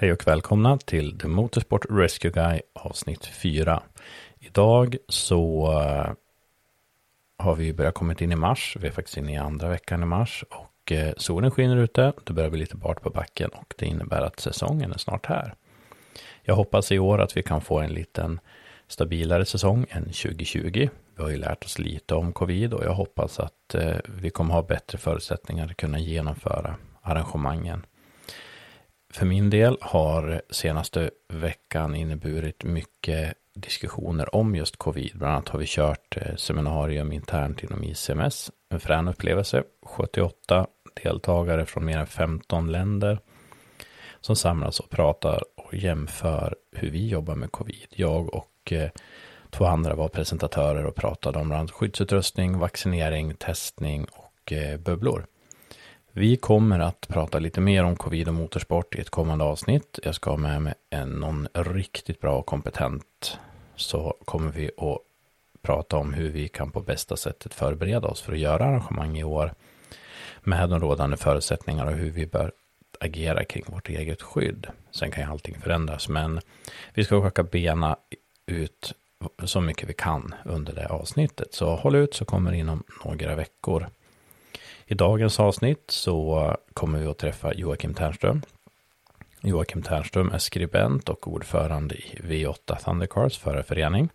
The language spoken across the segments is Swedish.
Hej och välkomna till The Motorsport Rescue Guy avsnitt 4. Idag så eh, har vi börjat komma in i mars. Vi är faktiskt inne i andra veckan i mars och eh, solen skiner ute. Det börjar bli lite bart på backen och det innebär att säsongen är snart här. Jag hoppas i år att vi kan få en liten stabilare säsong än 2020. Vi har ju lärt oss lite om covid och jag hoppas att eh, vi kommer ha bättre förutsättningar att kunna genomföra arrangemangen för min del har senaste veckan inneburit mycket diskussioner om just covid. Bland annat har vi kört eh, seminarium internt inom ICMS. En frän upplevelse. 78 deltagare från mer än 15 länder som samlas och pratar och jämför hur vi jobbar med covid. Jag och eh, två andra var presentatörer och pratade om bland annat skyddsutrustning, vaccinering, testning och eh, bubblor. Vi kommer att prata lite mer om covid och motorsport i ett kommande avsnitt. Jag ska ha med mig en, någon riktigt bra och kompetent. Så kommer vi att prata om hur vi kan på bästa sättet förbereda oss för att göra arrangemang i år. Med de rådande förutsättningarna och hur vi bör agera kring vårt eget skydd. Sen kan ju allting förändras, men vi ska försöka bena ut så mycket vi kan under det avsnittet. Så håll ut så kommer det inom några veckor. I dagens avsnitt så kommer vi att träffa Joakim Ternström. Joakim Ternström är skribent och ordförande i V8 Thundercars förarförening.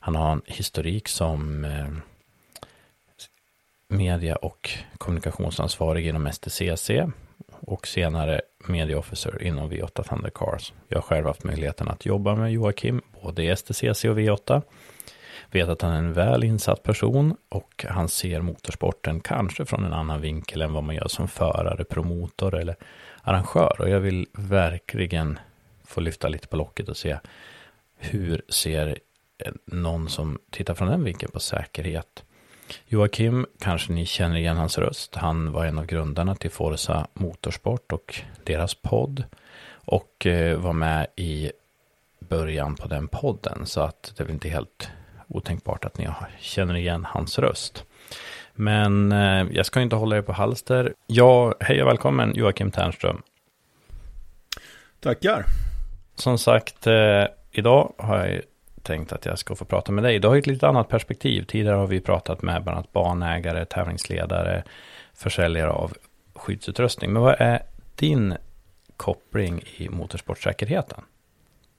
Han har en historik som eh, media och kommunikationsansvarig inom STCC och senare media officer inom V8 Thundercars. Jag har själv haft möjligheten att jobba med Joakim både i STCC och V8 vet att han är en väl insatt person och han ser motorsporten kanske från en annan vinkel än vad man gör som förare, promotor eller arrangör. Och jag vill verkligen få lyfta lite på locket och se hur ser någon som tittar från den vinkeln på säkerhet. Joakim, kanske ni känner igen hans röst. Han var en av grundarna till Forza Motorsport och deras podd. Och eh, var med i början på den podden. Så att det är väl inte helt otänkbart att ni känner igen hans röst. Men eh, jag ska inte hålla er på halster. Ja, hej och välkommen Joakim Ternström. Tackar. Som sagt, eh, idag har jag tänkt att jag ska få prata med dig. Du har ett lite annat perspektiv. Tidigare har vi pratat med bland annat banägare, tävlingsledare, försäljare av skyddsutrustning. Men vad är din koppling i motorsportsäkerheten?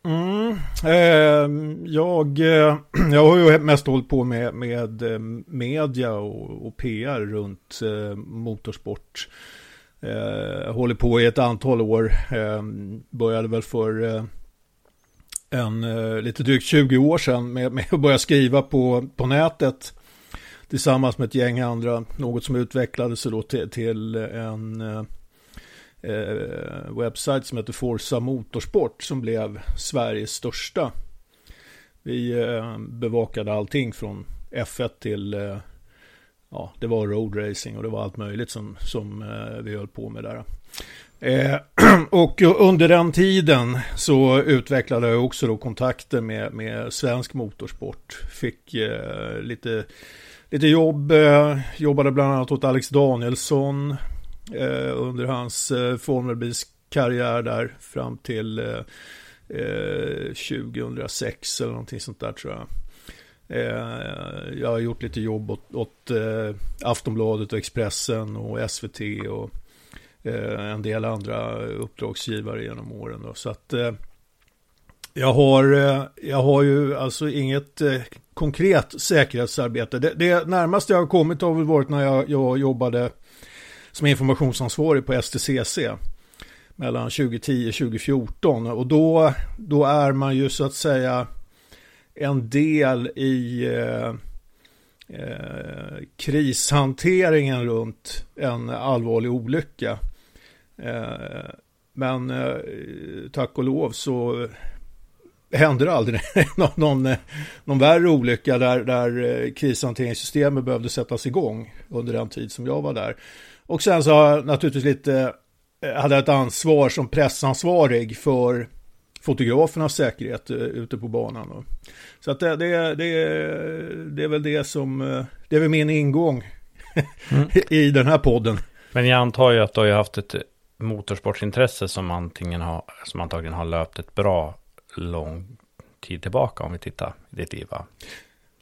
Mm, eh, jag, eh, jag har ju mest hållit på med, med eh, media och, och PR runt eh, motorsport. Eh, håller på i ett antal år. Eh, började väl för eh, en eh, lite drygt 20 år sedan med, med att börja skriva på, på nätet tillsammans med ett gäng andra. Något som utvecklades då till, till en eh, eh, webbsajt som heter Forza Motorsport som blev Sveriges största. Vi eh, bevakade allting från F1 till, eh, ja, det var roadracing och det var allt möjligt som, som eh, vi höll på med där. Eh, och under den tiden så utvecklade jag också då kontakter med, med svensk motorsport. Fick eh, lite, lite jobb, eh, jobbade bland annat åt Alex Danielsson, Eh, under hans eh, formelbilskarriär där fram till eh, eh 2006 eller någonting sånt där tror jag. Eh, jag har gjort lite jobb åt, åt Aftonbladet och Expressen och SVT och en del andra uppdragsgivare genom åren. Då. Så att jag har, jag har ju alltså inget konkret säkerhetsarbete. Det, det närmaste jag har kommit har väl varit när jag, jag jobbade som informationsansvarig på STCC mellan 2010 och 2014 och då, då är man ju så att säga en del i eh, eh, krishanteringen runt en allvarlig olycka. Eh, men eh, tack och lov så hände det aldrig någon, någon värre olycka där, där eh, krishanteringssystemet behövde sättas igång under den tid som jag var där. Och sen så har jag naturligtvis lite, eh, hade jag ett ansvar som pressansvarig för fotografernas säkerhet eh, ute på banan. Så att det, det, det, det är väl det som, eh, det är väl min ingång mm. i den här podden. Men jag antar ju att du har haft ett motorsportsintresse som, antingen har, som antagligen har löpt ett bra lång tid tillbaka om vi tittar i ditt liv va?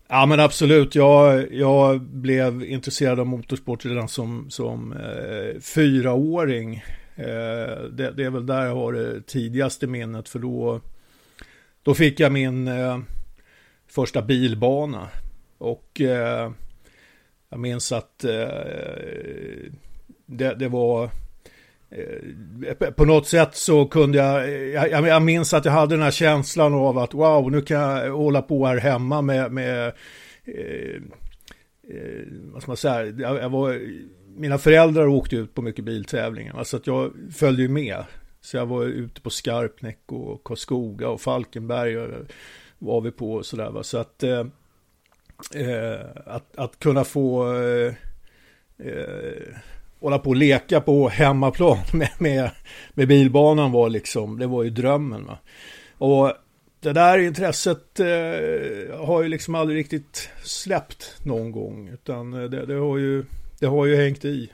Ja men absolut, jag, jag blev intresserad av motorsport redan som, som eh, fyraåring. Eh, det, det, är väl där jag har det tidigaste minnet för då, då fick jag min eh, första bilbana. Och eh, jag minns att eh, det, det var Eh, på något sätt så kunde jag, jag, jag minns att jag hade den här känslan av att wow, nu kan jag hålla på här hemma med, med eh, eh, vad ska man säga, jag, jag, var, mina föräldrar åkte ut på mycket biltävlingar, så alltså att jag följde ju med. Så jag var ute på Skarpnäck och Karlskoga och Falkenberg och var vi på och sådär va. Så att, eh, eh att, att kunna få eh, eh hålla på och leka på hemmaplan med, med, med bilbanan var liksom, det var ju drömmen. Va? Och det där intresset eh, har ju liksom aldrig riktigt släppt någon gång, utan eh, det, det har, ju, det har ju hängt i.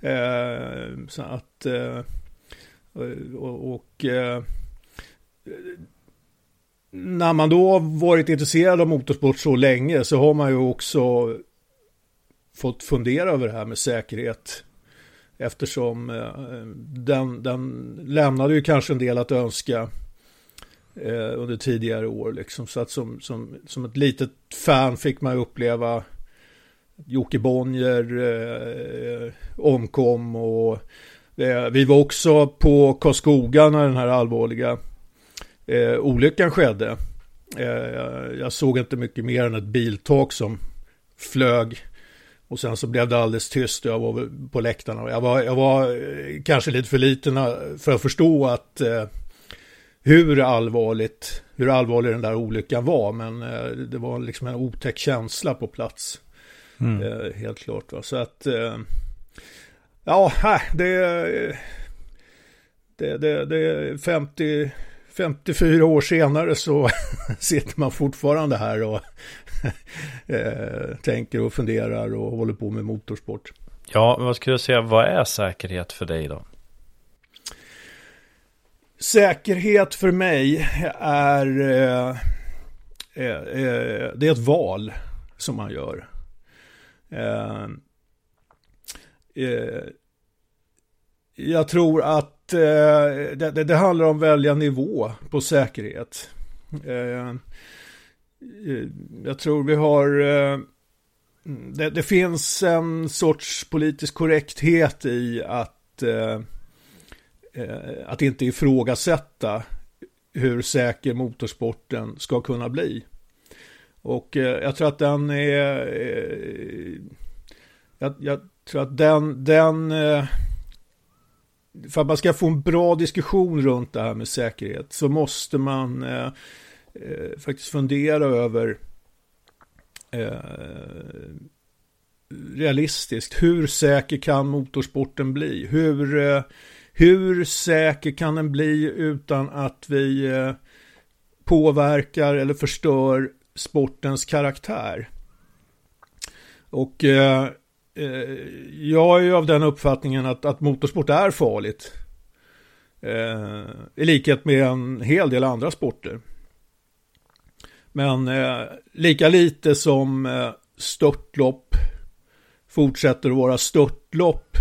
Eh, så att, eh, och, och eh, när man då har varit intresserad av motorsport så länge så har man ju också fått fundera över det här med säkerhet Eftersom eh, den, den lämnade ju kanske en del att önska eh, under tidigare år. Liksom. Så att som, som, som ett litet fan fick man uppleva Jocke Bonnier eh, omkom och eh, vi var också på Karlskoga när den här allvarliga eh, olyckan skedde. Eh, jag såg inte mycket mer än ett biltak som flög och sen så blev det alldeles tyst och jag var på läktarna. Jag var, jag var eh, kanske lite för liten eh, för att förstå att eh, hur allvarligt, hur allvarlig den där olyckan var. Men eh, det var liksom en otäck känsla på plats. Mm. Eh, helt klart. Va? Så att, eh, ja, det, det, det, det är 50, 54 år senare så sitter man fortfarande här och tänker och funderar och håller på med motorsport. Ja, vad skulle du säga, vad är säkerhet för dig då? Säkerhet för mig är, eh, eh, det är ett val som man gör. Eh, eh, jag tror att eh, det, det, det, handlar om välja nivå på säkerhet. Eh, jag tror vi har... Eh, det, det, finns en sorts politisk korrekthet i att, eh, eh att inte ifrågasätta hur säker motorsporten ska kunna bli. Och eh, jag tror att den är... Jag, jag tror att den, den... För att man ska få en bra diskussion runt det här med säkerhet så måste man eh, Eh, faktiskt fundera över eh, realistiskt, hur säker kan motorsporten bli? Hur, eh, hur säker kan den bli utan att vi eh, påverkar eller förstör sportens karaktär? Och eh, eh, jag är ju av den uppfattningen att, att motorsport är farligt. Eh, I likhet med en hel del andra sporter. Men eh, lika lite som eh, störtlopp fortsätter att vara störtlopp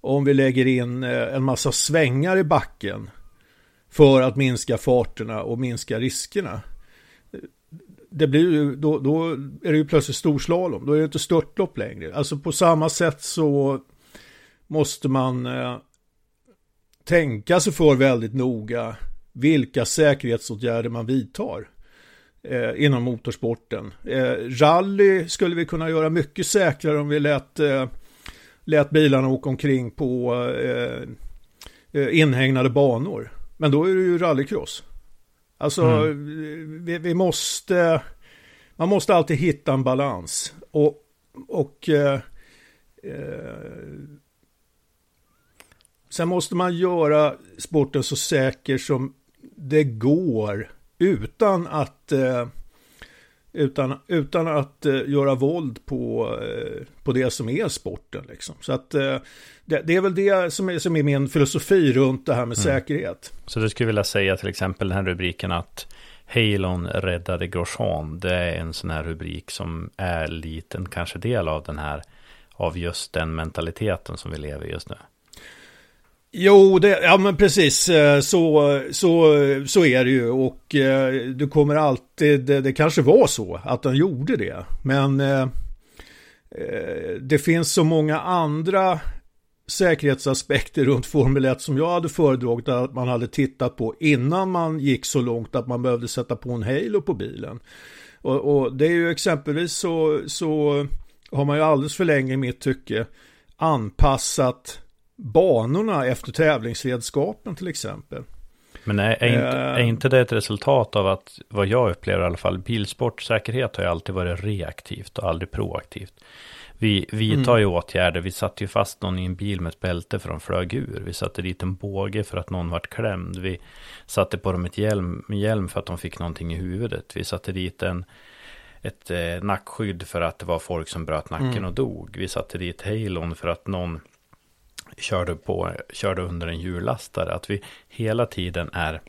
om vi lägger in eh, en massa svängar i backen för att minska farterna och minska riskerna. Det blir ju, då, då är det ju plötsligt storslalom, då är det inte störtlopp längre. Alltså på samma sätt så måste man eh, tänka sig för väldigt noga vilka säkerhetsåtgärder man vidtar eh, inom motorsporten. Eh, rally skulle vi kunna göra mycket säkrare om vi lät, eh, lät bilarna åka omkring på eh, eh, inhägnade banor. Men då är det ju rallycross. Alltså, mm. vi, vi, måste, man måste alltid hitta en balans. Och, och eh, sen måste man göra sporten så säker som det går utan att eh, utan, utan att eh, göra våld på, eh, på det som är sporten. Liksom. Så att eh, det, det, är väl det som är, som är min filosofi runt det här med mm. säkerhet. Så du skulle vilja säga till exempel den här rubriken att Halon räddade Grosjean. Det är en sån här rubrik som är liten kanske del av den här av just den mentaliteten som vi lever just nu. Jo, det, ja men precis eh, så, så, så är det ju och eh, du kommer alltid, det, det kanske var så att den gjorde det. Men eh, eh, det finns så många andra säkerhetsaspekter runt Formel 1 som jag hade föredragit att man hade tittat på innan man gick så långt att man behövde sätta på en halo på bilen. Och, och det är ju exempelvis så, så har man ju alldeles för länge i mitt tycke anpassat banorna efter tävlingsredskapen till exempel. Men är, är, inte, är, eh. inte, det ett resultat av att, vad jag upplever i alla fall, bilsportsäkerhet har ju alltid varit reaktivt och aldrig proaktivt. Vi vidtar mm. ju åtgärder, vi satte ju fast någon i en bil med ett bälte för de flög ur. Vi satte dit en båge för att någon vart klämd. Vi satte på dem ett hjälm, hjälm för att de fick någonting i huvudet. Vi satte dit en, ett eh, nackskydd för att det var folk som bröt nacken mm. och dog. Vi satte dit halon för att någon körde, på, körde under en hjullastare. Att vi hela tiden är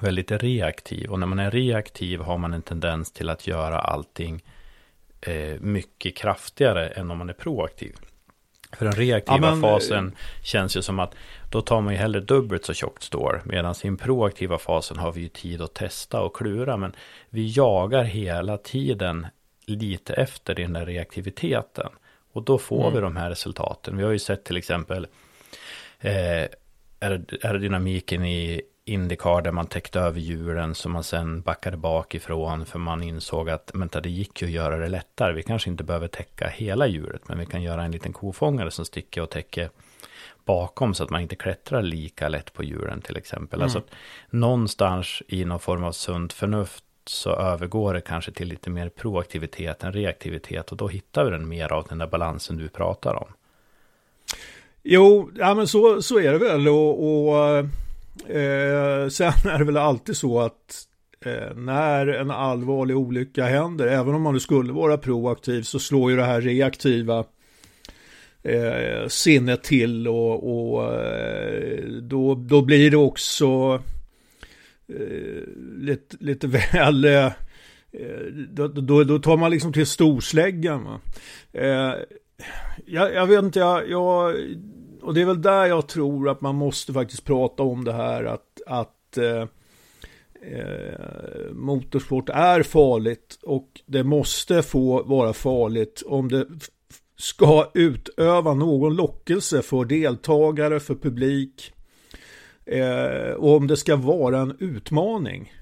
väldigt reaktiv. Och när man är reaktiv har man en tendens till att göra allting eh, mycket kraftigare än om man är proaktiv. För den reaktiva ja, men, fasen känns ju som att då tar man ju hellre dubbelt så tjockt stål. Medan i den proaktiva fasen har vi ju tid att testa och klura. Men vi jagar hela tiden lite efter den där reaktiviteten. Och då får mm. vi de här resultaten. Vi har ju sett till exempel eh, aerodynamiken i Indycar där man täckte över hjulen som man sen backade bakifrån för man insåg att men, det gick ju att göra det lättare. Vi kanske inte behöver täcka hela hjulet men vi kan göra en liten kofångare som sticker och täcker bakom så att man inte klättrar lika lätt på hjulen till exempel. Mm. Alltså någonstans i någon form av sunt förnuft så övergår det kanske till lite mer proaktivitet än reaktivitet och då hittar vi den mer av den där balansen du pratar om. Jo, ja men så, så är det väl och, och eh, sen är det väl alltid så att eh, när en allvarlig olycka händer, även om man nu skulle vara proaktiv så slår ju det här reaktiva eh, sinnet till och, och eh, då, då blir det också Eh, lite, lite väl... Eh, då, då, då, tar man liksom till storsläggan. Va? Eh, jag, jag, vet inte, jag, jag, och det är väl där jag tror att man måste faktiskt prata om det här att, att eh, eh, motorsport är farligt och det måste få vara farligt om det ska utöva någon lockelse för deltagare, för publik Eh, och om det ska vara en utmaning.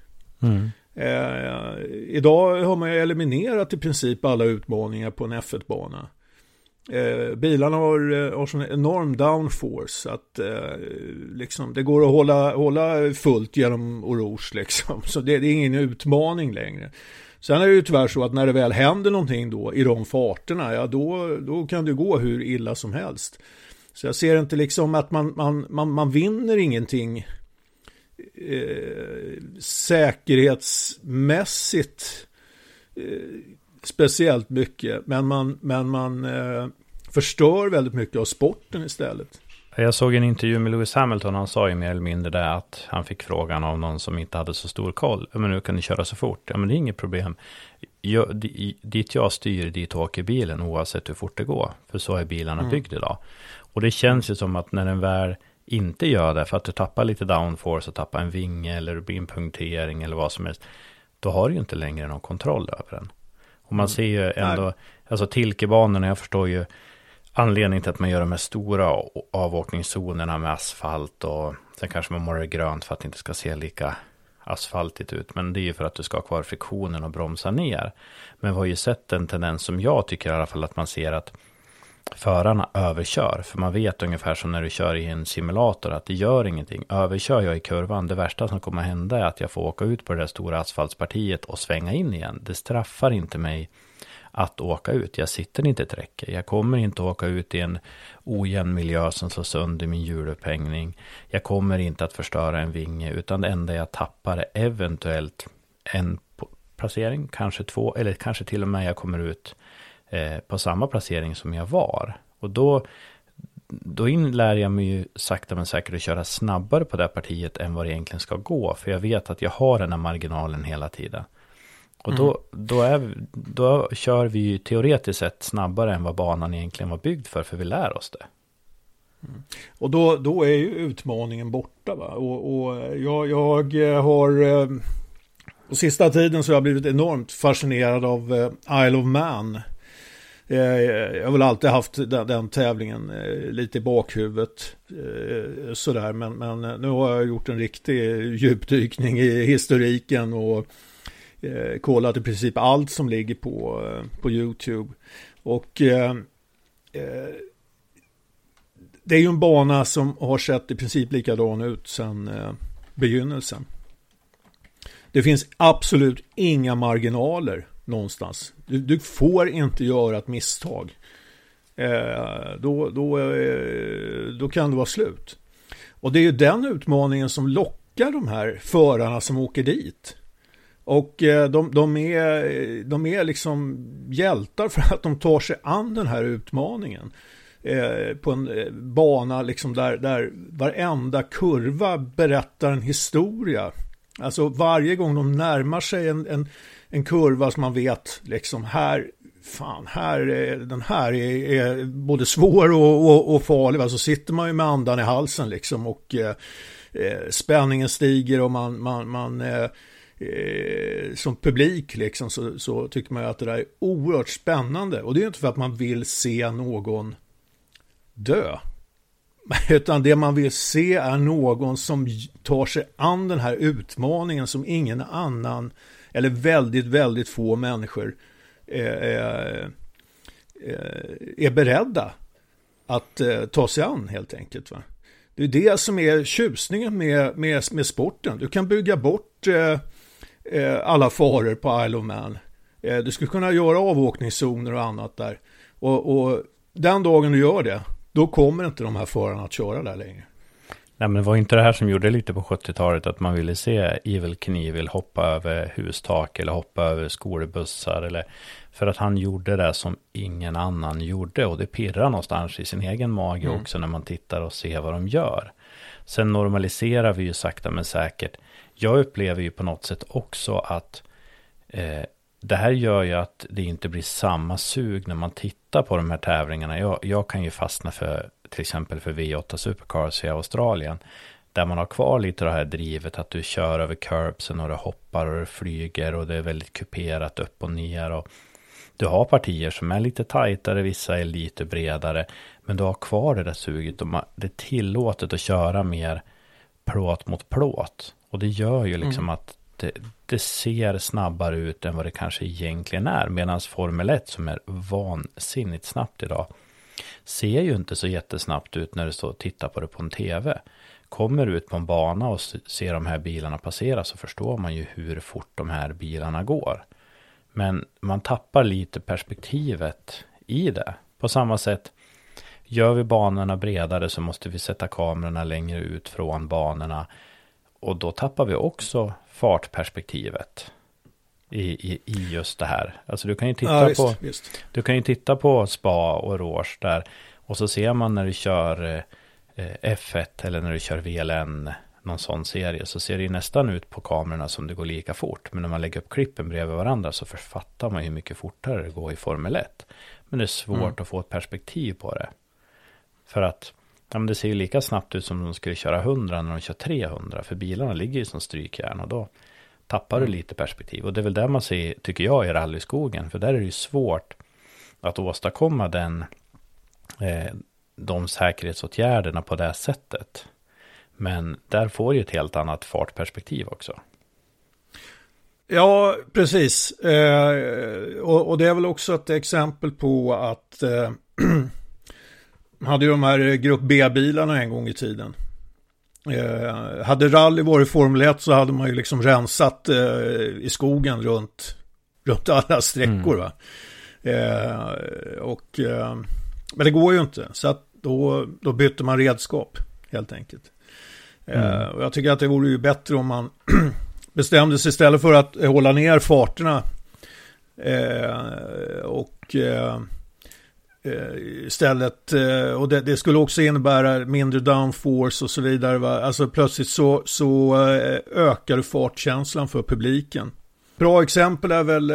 Mm. Eh, idag har man ju eliminerat i princip alla utmaningar på en F1-bana. Eh, bilarna har, eh, har sån enorm downforce att eh, liksom, det går att hålla, hålla fullt genom Rouge liksom. Så det, det, är ingen utmaning längre. Sen är det ju tyvärr så att när det väl händer någonting då i de farterna, ja då, då kan det gå hur illa som helst. Så jag ser inte liksom att man, man, man, man vinner ingenting eh, säkerhetsmässigt eh, speciellt mycket. Men man, men man eh, förstör väldigt mycket av sporten istället. Jag såg en intervju med Lewis Hamilton. Han sa ju mer eller mindre det att han fick frågan av någon som inte hade så stor koll. Men nu kan ni köra så fort. Ja, men det är inget problem. Jag, dit jag styr, dit åker bilen oavsett hur fort det går. För så är bilarna mm. byggda idag. Och det känns ju som att när den väl inte gör det, för att du tappar lite downforce och tappar en vinge eller det blir en punktering eller vad som helst, då har du ju inte längre någon kontroll över den. Och man mm. ser ju ändå, Nej. alltså Tilkebanorna, jag förstår ju anledningen till att man gör de här stora avåkningszonerna med asfalt och sen kanske man målar det grönt för att det inte ska se lika asfaltigt ut. Men det är ju för att du ska ha kvar friktionen och bromsa ner. Men vi har ju sett en tendens som jag tycker i alla fall att man ser att förarna överkör. För man vet ungefär som när du kör i en simulator att det gör ingenting. Överkör jag i kurvan, det värsta som kommer hända är att jag får åka ut på det där stora asfaltspartiet och svänga in igen. Det straffar inte mig att åka ut. Jag sitter inte i ett räcke. Jag kommer inte åka ut i en ojämn miljö som slår sönder min hjulupphängning. Jag kommer inte att förstöra en vinge, utan det enda jag tappar är eventuellt en placering, kanske två, eller kanske till och med jag kommer ut eh, på samma placering som jag var. Och då, då inlär jag mig ju sakta men säkert att köra snabbare på det partiet än vad det egentligen ska gå. För jag vet att jag har den här marginalen hela tiden. Och då, mm. då, är, då kör vi ju teoretiskt sett snabbare än vad banan egentligen var byggd för, för vi lär oss det. Mm. Och då, då är ju utmaningen borta. Va? Och, och jag, jag har... Eh, på sista tiden så har jag blivit enormt fascinerad av eh, Isle of Man. Eh, jag har väl alltid haft den, den tävlingen eh, lite i bakhuvudet. Eh, sådär, men, men nu har jag gjort en riktig djupdykning i historiken och kollat i princip allt som ligger på, på YouTube. Och det är ju en bana som har sett i princip likadan ut sedan eh, begynnelsen. Det finns absolut inga marginaler någonstans. Du, du får inte göra ett misstag. Eh, då, då, eh, då kan det vara slut. Och det är ju den utmaningen som lockar de här förarna som åker dit. Och eh, de, de, är, de är liksom hjältar för att de tar sig an den här utmaningen. Eh, på en eh, bana liksom där, där varenda kurva berättar en historia. Alltså varje gång de närmar sig en, en, en kurva som man vet, liksom här, fan, här, den här är, är både svår och, och, och farlig. Alltså sitter man ju med andan i halsen liksom och eh, eh, spänningen stiger och man, man, man eh, eh, som publik liksom så, så, tycker man ju att det där är oerhört spännande. Och det är ju inte för att man vill se någon dö. Utan det man vill se är någon som tar sig an den här utmaningen som ingen annan eller väldigt, väldigt få människor eh, eh, eh, är beredda att eh, ta sig an helt enkelt. Va? Det är det som är tjusningen med, med, med sporten. Du kan bygga bort eh, eh alla faror på Isle of Man. Eh, du skulle kunna göra avåkningszoner och annat där. Och, och den dagen du gör det, då kommer inte de här förarna att köra där längre. Nej men var inte det här som gjorde lite på 70-talet att man ville se Evil Knievel hoppa över hustak eller hoppa över skolbussar eller för att han gjorde det som ingen annan gjorde och det pirrar någonstans i sin egen mage mm. också när man tittar och ser vad de gör. Sen normaliserar vi ju sakta men säkert. Jag upplever ju på något sätt också att eh, det här gör ju att det inte blir samma sug när man tittar på de här tävlingarna. Jag, jag kan ju fastna för till exempel för V8 Supercars i Australien. Där man har kvar lite det här drivet att du kör över curbsen och du hoppar och du flyger och det är väldigt kuperat upp och ner. Och du har partier som är lite tajtare, vissa är lite bredare. Men du har kvar det där suget. Det är tillåtet att köra mer plåt mot plåt. Och det gör ju liksom mm. att det, det, ser snabbare ut än vad det kanske egentligen är. Medan Formel 1 som är vansinnigt snabbt idag ser ju inte så jättesnabbt ut när du står och tittar på det på en tv. Kommer du ut på en bana och ser de här bilarna passera så förstår man ju hur fort de här bilarna går. Men man tappar lite perspektivet i det. På samma sätt, gör vi banorna bredare så måste vi sätta kamerorna längre ut från banorna. Och då tappar vi också fartperspektivet i, i, i just det här. Alltså du kan ju titta ja, på visst. Du kan ju titta på Spa och Rouge där och så ser man när du kör eh, F1 eller när du kör VLN någon sån serie så ser det ju nästan ut på kamerorna som det går lika fort. Men när man lägger upp klippen bredvid varandra så författar man ju hur mycket fortare det går i Formel 1. Men det är svårt mm. att få ett perspektiv på det. För att Ja, men det ser ju lika snabbt ut som om de skulle köra 100 när de kör 300. För bilarna ligger ju som strykjärn och då tappar du lite perspektiv. Och det är väl där man ser, tycker jag, i rallyskogen. För där är det ju svårt att åstadkomma den, eh, de säkerhetsåtgärderna på det sättet. Men där får ju ett helt annat fartperspektiv också. Ja, precis. Eh, och, och, det är väl också ett exempel på att eh, hade ju de här grupp B-bilarna en gång i tiden. Eh, hade rally varit Formel 1 så hade man ju liksom rensat eh, i skogen runt, runt alla sträckor. Mm. Va? Eh, och, eh, men det går ju inte, så då, då bytte man redskap helt enkelt. Eh, mm. och jag tycker att det vore ju bättre om man bestämde sig istället för att hålla ner farterna och Eh, istället, eh, och det, det, skulle också innebära mindre downforce och så vidare. Va? Alltså plötsligt så, så eh, ökar fartkänslan för publiken. Bra exempel är väl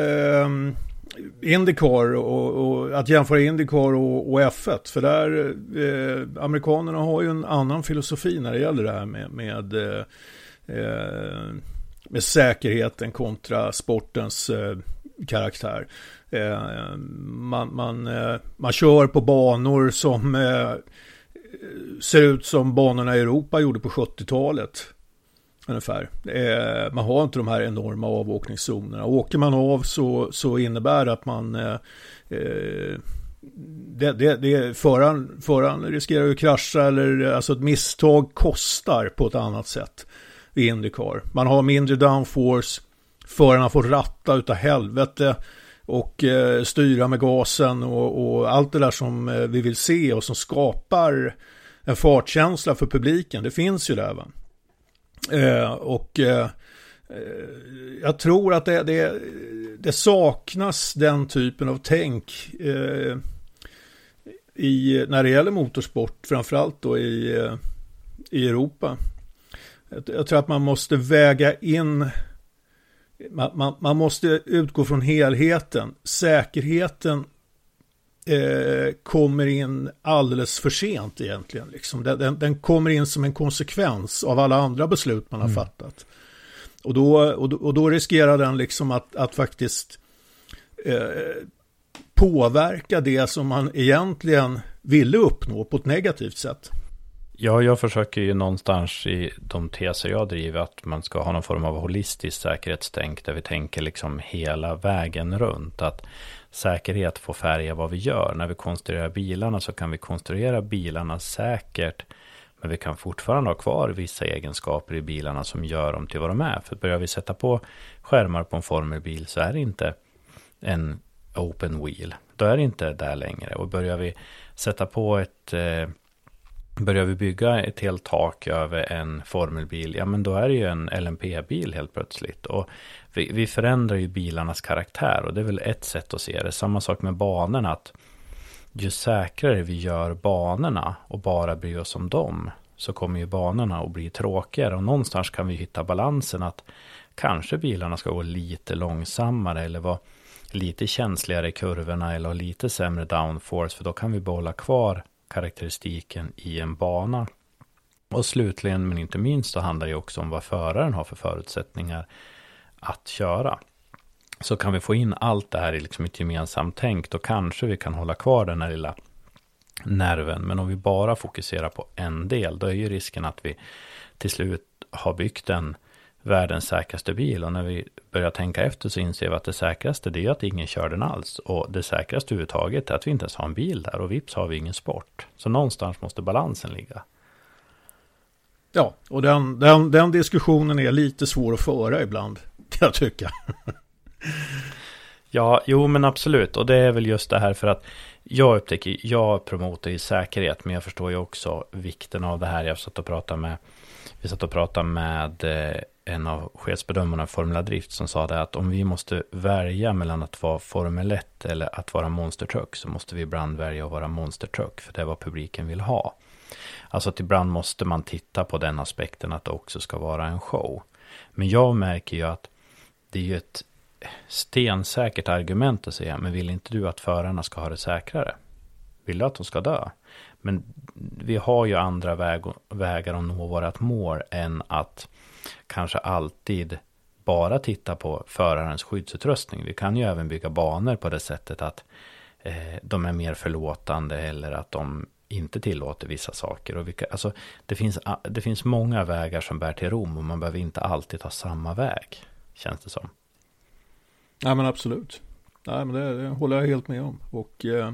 Indycar och, och, att jämföra Indycar och, och F1. För där, eh, amerikanerna har ju en annan filosofi när det gäller det här med, med, eh, eh med säkerheten kontra sportens eh, karaktär. Eh, man, man, eh, man kör på banor som eh, ser ut som banorna i Europa gjorde på 70-talet. Ungefär. Man har inte de här enorma avåkningszonerna. Åker man av så, så innebär det att man... Eh, det, det, det, föraren, föraren riskerar att krascha eller alltså ett misstag kostar på ett annat sätt vid Indycar. Man har mindre downforce, förarna får ratta utav helvete och eh, styra med gasen och, och, allt det där som eh, vi vill se och som skapar en fartkänsla för publiken. Det finns ju där va. Eh, och eh, eh, jag tror att det, det, det, saknas den typen av tänk eh, i, när det gäller motorsport, framförallt då i, eh, i Europa. Jag, jag tror att man måste väga in man, man, man, måste utgå från helheten. Säkerheten eh, kommer in alldeles för sent egentligen. Liksom. Den, den, den, kommer in som en konsekvens av alla andra beslut man har mm. fattat. Och då, och, då, och då riskerar den liksom att, att faktiskt eh, påverka det som man egentligen ville uppnå på ett negativt sätt. Ja, jag försöker ju någonstans i de teser jag driver att man ska ha någon form av holistiskt säkerhetstänk där vi tänker liksom hela vägen runt. Att säkerhet får färga vad vi gör. När vi konstruerar bilarna så kan vi konstruera bilarna säkert. Men vi kan fortfarande ha kvar vissa egenskaper i bilarna som gör dem till vad de är. För börjar vi sätta på skärmar på en formelbil så är det inte en open wheel. Då är det inte där längre. Och börjar vi sätta på ett eh, Börjar vi bygga ett helt tak över en formelbil, ja men då är det ju en LMP-bil helt plötsligt. Och vi, vi, förändrar ju bilarnas karaktär och det är väl ett sätt att se det. Samma sak med banorna, att ju säkrare vi gör banorna och bara bryr oss om dem, så kommer ju banorna att bli tråkigare. Och någonstans kan vi hitta balansen att kanske bilarna ska gå lite långsammare eller vara lite känsligare i kurvorna eller ha lite sämre downforce, för då kan vi behålla kvar karaktäristiken i en bana. Och slutligen men inte minst så handlar det också om vad föraren har för förutsättningar att köra. Så kan vi få in allt det här i liksom ett gemensamt tänk, då kanske vi kan hålla kvar den här lilla nerven. Men om vi bara fokuserar på en del, då är ju risken att vi till slut har byggt en världens säkraste bil. Och när vi börjar tänka efter så inser vi att det säkraste det är att ingen kör den alls. Och det säkraste överhuvudtaget är att vi inte ens har en bil där. Och vips har vi ingen sport. Så någonstans måste balansen ligga. Ja, och den, den, den diskussionen är lite svår att föra ibland, kan jag tycka. ja, jo men absolut. Och det är väl just det här för att jag upptäcker, jag promotar ju säkerhet, men jag förstår ju också vikten av det här. Jag satt och pratade med, vi satt och pratade med eh, en av chefsbedömarna i Formula Drift som sa det att om vi måste välja mellan att vara Formel 1 eller att vara Monster Truck så måste vi ibland välja att vara Monster Truck för det är vad publiken vill ha. Alltså att ibland måste man titta på den aspekten att det också ska vara en show. Men jag märker ju att det är ju ett stensäkert argument att säga, men vill inte du att förarna ska ha det säkrare? Vill du att de ska dö? Men vi har ju andra väg, vägar att nå vårat mål än att kanske alltid bara titta på förarens skyddsutrustning. Vi kan ju även bygga banor på det sättet att eh, de är mer förlåtande eller att de inte tillåter vissa saker. Och vilka, alltså, det, finns, det finns många vägar som bär till Rom och man behöver inte alltid ta samma väg, känns det som. Ja men absolut. Nej men det, det håller jag helt med om. Och eh,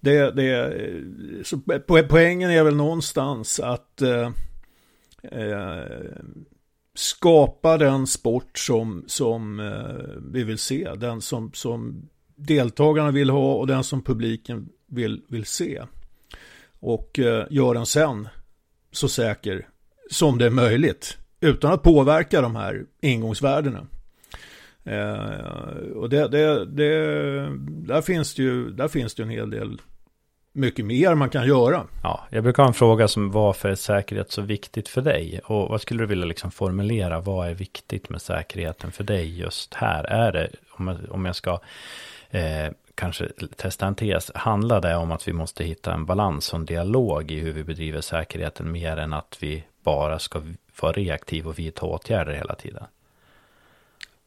det, det, så eh, poängen är väl någonstans att eh, eh, skapa den sport som, som eh, vi vill se. Den som, som deltagarna vill ha och den som publiken vill, vill se. Och eh, gör den sen så säker som det är möjligt utan att påverka de här ingångsvärdena. Eh, och det, det, det, där, finns det ju, där finns det en hel del mycket mer man kan göra. Ja, jag brukar ha en fråga som varför är säkerhet så viktigt för dig? Och vad skulle du vilja liksom formulera? Vad är viktigt med säkerheten för dig just här? Är det, om jag, om jag ska eh, kanske testa en tes, handlar det om att vi måste hitta en balans och en dialog i hur vi bedriver säkerheten mer än att vi bara ska vara reaktiv och vidta åtgärder hela tiden?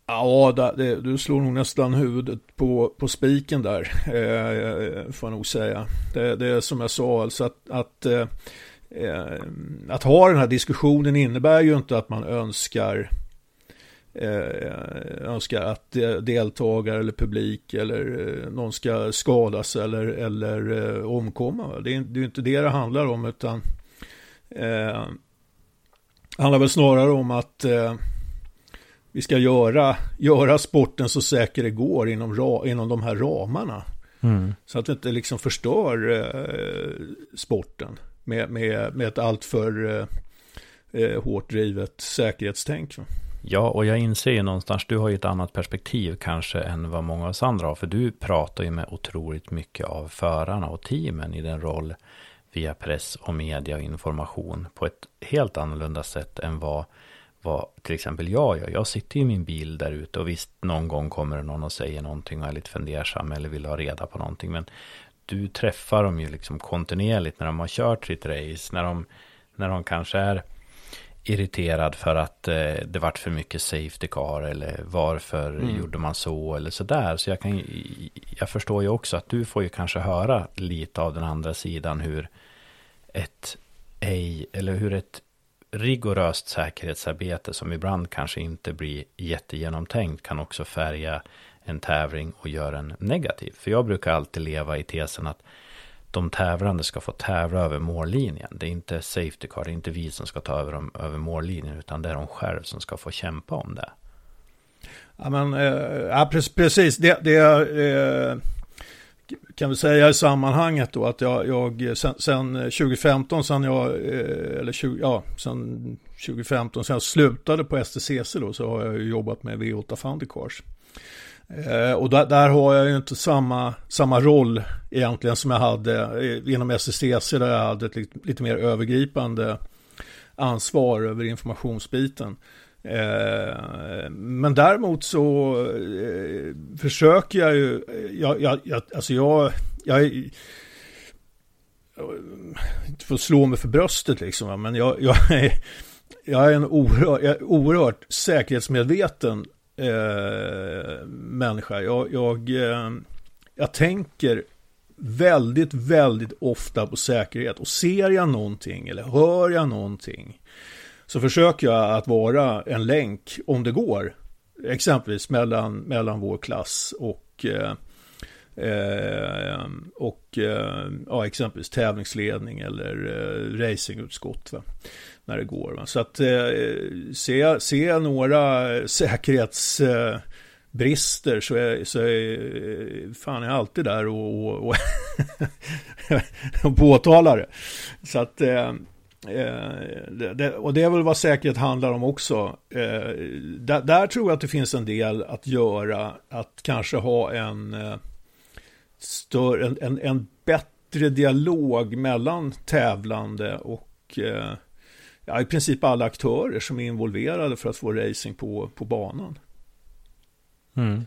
Ja, det, du slår nog nästan huvudet på, på spiken där, eh, eh, får jag nog säga. Det, det är som jag sa, alltså att, att, eh, eh att ha den här diskussionen innebär ju inte att man önskar eh, önskar att deltagare eller publik eller eh, någon ska skadas eller, eller eh, omkomma. Det är, det är inte det det handlar om utan eh, handlar väl snarare om att eh, vi ska göra, göra sporten så säker det går inom, ra, inom de här ramarna. Mm. Så att vi inte liksom förstör eh, sporten med, med, med ett alltför eh, eh hårt drivet säkerhetstänk. Ja, och jag inser ju någonstans, du har ju ett annat perspektiv kanske än vad många av oss andra har. För du pratar ju med otroligt mycket av förarna och teamen i den roll via press och media och information på ett helt annorlunda sätt än vad vad till exempel jag gör. Jag sitter i min bil där ute och visst någon gång kommer det någon och säger någonting och är lite fundersam eller vill ha reda på någonting. Men du träffar dem ju liksom kontinuerligt när de har kört sitt race. När de, när de kanske är irriterad för att eh, det vart för mycket safety car eller varför mm. gjorde man så eller så där. Så jag, kan, jag förstår ju också att du får ju kanske höra lite av den andra sidan hur ett ej, eller hur ett rigoröst säkerhetsarbete som ibland kanske inte blir jättegenomtänkt kan också färga en tävling och göra en negativ. För jag brukar alltid leva i tesen att de tävlande ska få tävla över mållinjen. Det är inte Safety Car, det är inte vi som ska ta över dem över mållinjen, utan det är de själv som ska få kämpa om det. Ja, men, eh, ja, precis. Det, det eh, kan vi säga i sammanhanget då att jag, jag sen, sen 2015, sen jag, eh, eller 20, ja, sen 2015, sen jag slutade på STCC då, så har jag jobbat med V8 Fundycars. Eh, och där, där, har jag ju inte samma, samma roll egentligen som jag hade eh, inom STCC där jag hade ett lite, lite mer övergripande ansvar över informationsbiten. Eh, men däremot så eh, försöker jag ju, jag, jag, jag, alltså jag, jag, inte för att slå mig för bröstet liksom, men jag, jag, är, jag är en oerhört, jag är oerhört säkerhetsmedveten eh, människa. Jag, jag, eh, jag tänker väldigt, väldigt ofta på säkerhet. Och ser jag någonting eller hör jag någonting så försöker jag att vara en länk om det går. Exempelvis mellan, mellan vår klass och, eh, eh och eh, ja, exempelvis tävlingsledning eller eh, racingutskott. Va? När det går. Va? Så att eh, se, se några säkerhetsbrister eh, så är, så är eh, fan jag alltid där och, och, och, och påtalar det. Så att eh, eh, det, och det är väl vad säkerhet handlar om också. Eh, där, där, tror jag att det finns en del att göra. Att kanske ha en, eh, större, en, en, en bättre dialog mellan tävlande och eh, ja, i princip alla aktörer som är involverade för att få racing på, på banan. Mm.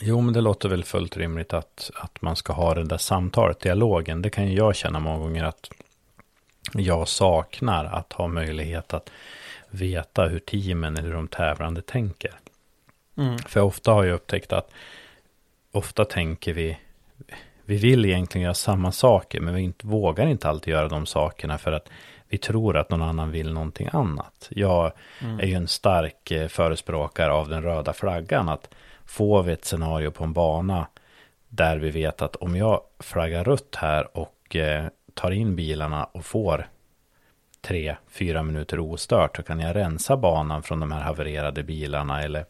Jo, men det låter väl fullt rimligt att, att man ska ha det där samtalet, dialogen. Det kan ju jag känna många gånger att jag saknar att ha möjlighet att veta hur teamen eller de tävlande tänker. Mm. För ofta har jag upptäckt att ofta tänker vi, vi vill egentligen göra samma saker, men vi inte, vågar inte alltid göra de sakerna för att vi tror att någon annan vill någonting annat. Jag mm. är ju en stark eh, förespråkare av den röda flaggan, att får vi ett scenario på en bana där vi vet att om jag flaggar rött här och eh, tar in bilarna och får tre, fyra minuter ostört så kan jag rensa banan från de här havererade bilarna eller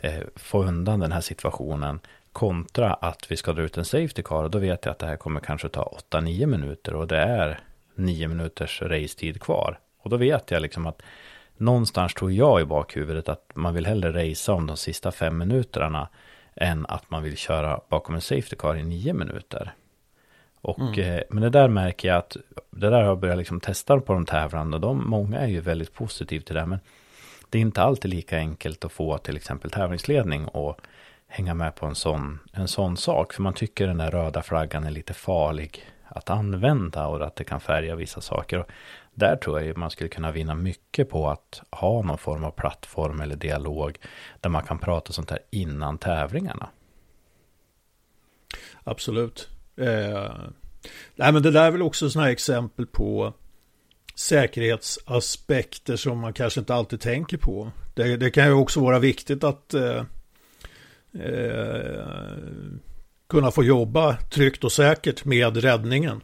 eh, få undan den här situationen kontra att vi ska dra ut en safety car och då vet jag att det här kommer kanske ta 8-9 minuter och det är 9 minuters racetid kvar. Och då vet jag liksom att någonstans tror jag i bakhuvudet att man vill hellre racea om de sista fem minuterna än att man vill köra bakom en safety car i nio minuter. Och, mm. eh, men det där märker jag att det där har jag börjat liksom testa på de tävlande de, många är ju väldigt positiva till det. Men det är inte alltid lika enkelt att få till exempel tävlingsledning och hänga med på en sån, en sån sak. För man tycker den där röda flaggan är lite farlig att använda och att det kan färga vissa saker. Och där tror jag man skulle kunna vinna mycket på att ha någon form av plattform eller dialog där man kan prata sånt här innan tävlingarna. Absolut. Eh, nej, men det där är väl också sådana här exempel på säkerhetsaspekter som man kanske inte alltid tänker på. Det, det kan ju också vara viktigt att eh, eh, kunna få jobba tryggt och säkert med räddningen.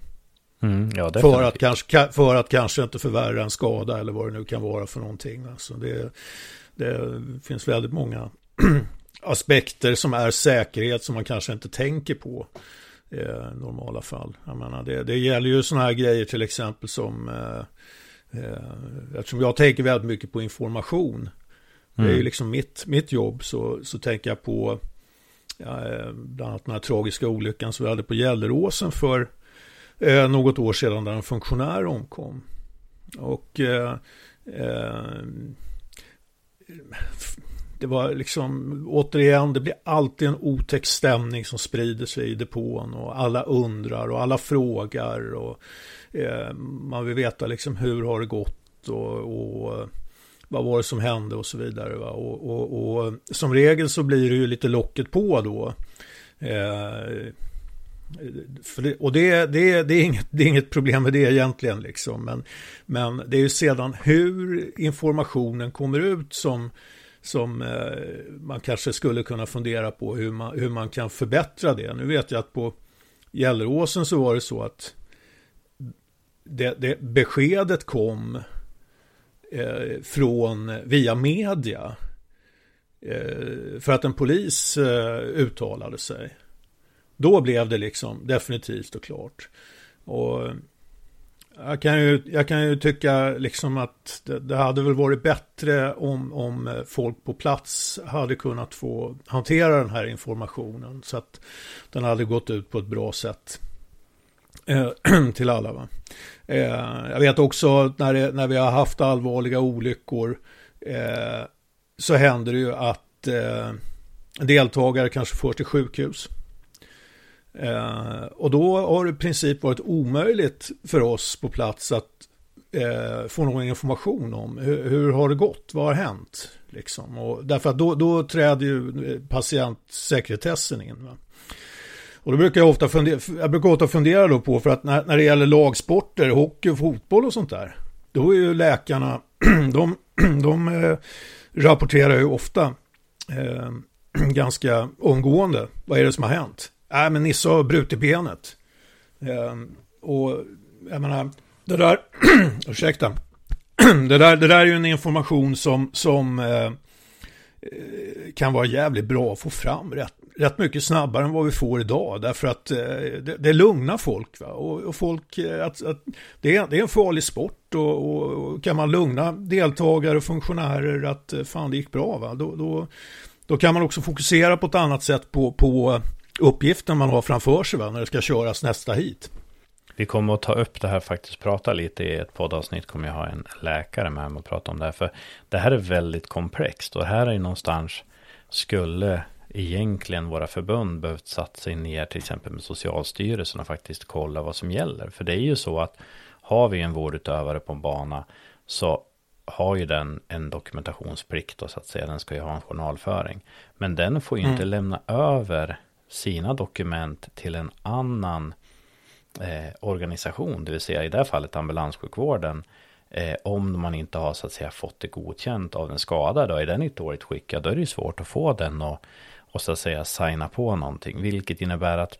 Mm, ja, för, att kanske, för att kanske inte förvärra en skada eller vad det nu kan vara för någonting. Alltså det, det finns väldigt många aspekter som är säkerhet som man kanske inte tänker på eh, normala fall. Jag menar, det, det gäller ju sådana här grejer till exempel som eh, eh, eftersom jag tänker väldigt mycket på information. Mm. Det är ju mm. liksom mitt, mitt jobb så, så tänker jag på ja, eh, bland annat den här tragiska olyckan som vi hade på Gelleråsen för eh, något år sedan där en funktionär omkom. Och eh, eh, det var liksom, återigen, det blir alltid en otäck stämning som sprider sig i depån och alla undrar och alla frågar och eh, man vill veta liksom hur har det gått och, och vad var det som hände och så vidare. Och, och, och, som regel så blir det ju lite locket på då. Eh, det, och det, det, det, är inget, det är inget problem med det egentligen. Liksom. Men, men det är ju sedan hur informationen kommer ut som, som eh, man kanske skulle kunna fundera på hur man, hur man kan förbättra det. Nu vet jag att på Gelleråsen så var det så att det, det beskedet kom eh, från via media eh, för att en polis eh, uttalade sig. Då blev det liksom definitivt och klart. Och jag kan ju, jag kan ju tycka liksom att det, det, hade väl varit bättre om, om eh, folk på plats hade kunnat få hantera den här informationen så att den hade gått ut på ett bra sätt eh, till alla. Va? Eh, jag vet också när, det, när vi har haft allvarliga olyckor eh, så händer det ju att eh, deltagare kanske får till sjukhus. Eh, och då har det i princip varit omöjligt för oss på plats att eh, få någon information om hur, hur, har det gått, vad har hänt? Liksom. Och därför att då, då träder ju eh, patientsekretessen in. Va? Och då brukar jag ofta fundera, jag brukar ofta fundera då på, för att när, när det gäller lagsporter, hockey och fotboll och sånt där, då är ju läkarna, de, de eh, rapporterar ju ofta eh, ganska omgående, vad är det som har hänt? Nej, men Nisse har brutit benet. Eh, och jag menar, det där, ursäkta, det där, det där är ju en information som, som eh, eh, kan vara jävligt bra att få fram rätt, rätt mycket snabbare än vad vi får idag. Därför att eh, det, det lugnar folk. Va? Och, och folk, eh, att, att det, är, det är en farlig sport och, och, och, kan man lugna deltagare och funktionärer att eh, fan det gick bra. Va? Då, då, då kan man också fokusera på ett annat sätt på, på uppgiften man har framför sig va? när det ska köras nästa hit. Vi kommer att ta upp det här faktiskt, prata lite i ett poddavsnitt kommer jag ha en läkare med och prata om det här. För det här är väldigt komplext och här är någonstans skulle egentligen våra förbund behövt satt sig ner till exempel med Socialstyrelsen och faktiskt kolla vad som gäller. För det är ju så att har vi en vårdutövare på en bana så har ju den en dokumentationsplikt och så att säga. Den ska ju ha en journalföring. Men den får ju mm. inte lämna över sina dokument till en annan eh, organisation, det vill säga i det här fallet ambulanssjukvården, eh, om man inte har så att säga fått det godkänt av den skadade. Och är den i dåligt skick, då är det ju svårt att få den och, och så att säga signa på någonting, vilket innebär att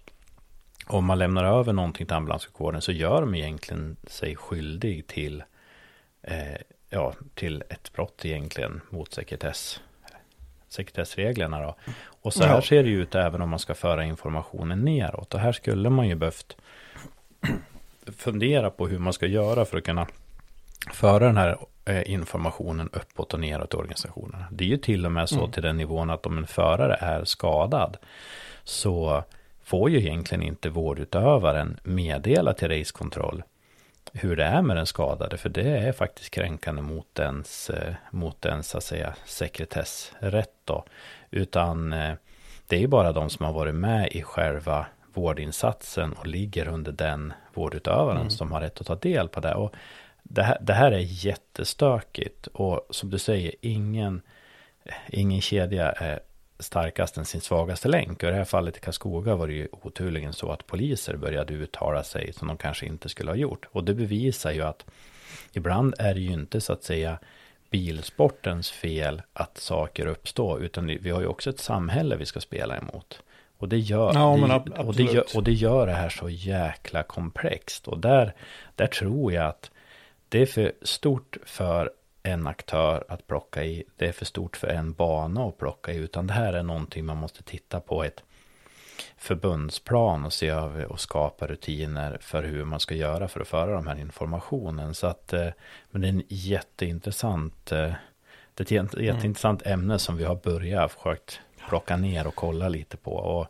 om man lämnar över någonting till ambulanssjukvården så gör de egentligen sig skyldig till, eh, ja, till ett brott egentligen mot sekretess, sekretessreglerna då. Och så här ja. ser det ut även om man ska föra informationen neråt. Och här skulle man ju behövt fundera på hur man ska göra för att kunna föra den här eh, informationen uppåt och neråt i organisationen. Det är ju till och med så mm. till den nivån att om en förare är skadad så får ju egentligen inte vårdutövaren meddela till racekontroll hur det är med den skadade, för det är faktiskt kränkande mot ens, eh, mot ens att säga, sekretessrätt då. Utan eh, det är ju bara de som har varit med i själva vårdinsatsen och ligger under den vårdutövaren mm. som har rätt att ta del på det. Och det här, det här är jättestökigt och som du säger, ingen, ingen kedja är starkast än sin svagaste länk. Och i det här fallet i Karlskoga var det ju oturligen så att poliser började uttala sig som de kanske inte skulle ha gjort. Och det bevisar ju att ibland är det ju inte så att säga bilsportens fel att saker uppstår, utan vi har ju också ett samhälle vi ska spela emot. Och det gör, ja, det, och, det gör, och det gör det här så jäkla komplext. Och där, där tror jag att det är för stort för en aktör att plocka i. Det är för stort för en bana att plocka i. Utan det här är någonting man måste titta på ett förbundsplan och se över och skapa rutiner för hur man ska göra för att föra de här informationen. Så att, eh, men det är en jätteintressant, det är ett mm. ämne som vi har börjat försökt plocka ner och kolla lite på. Och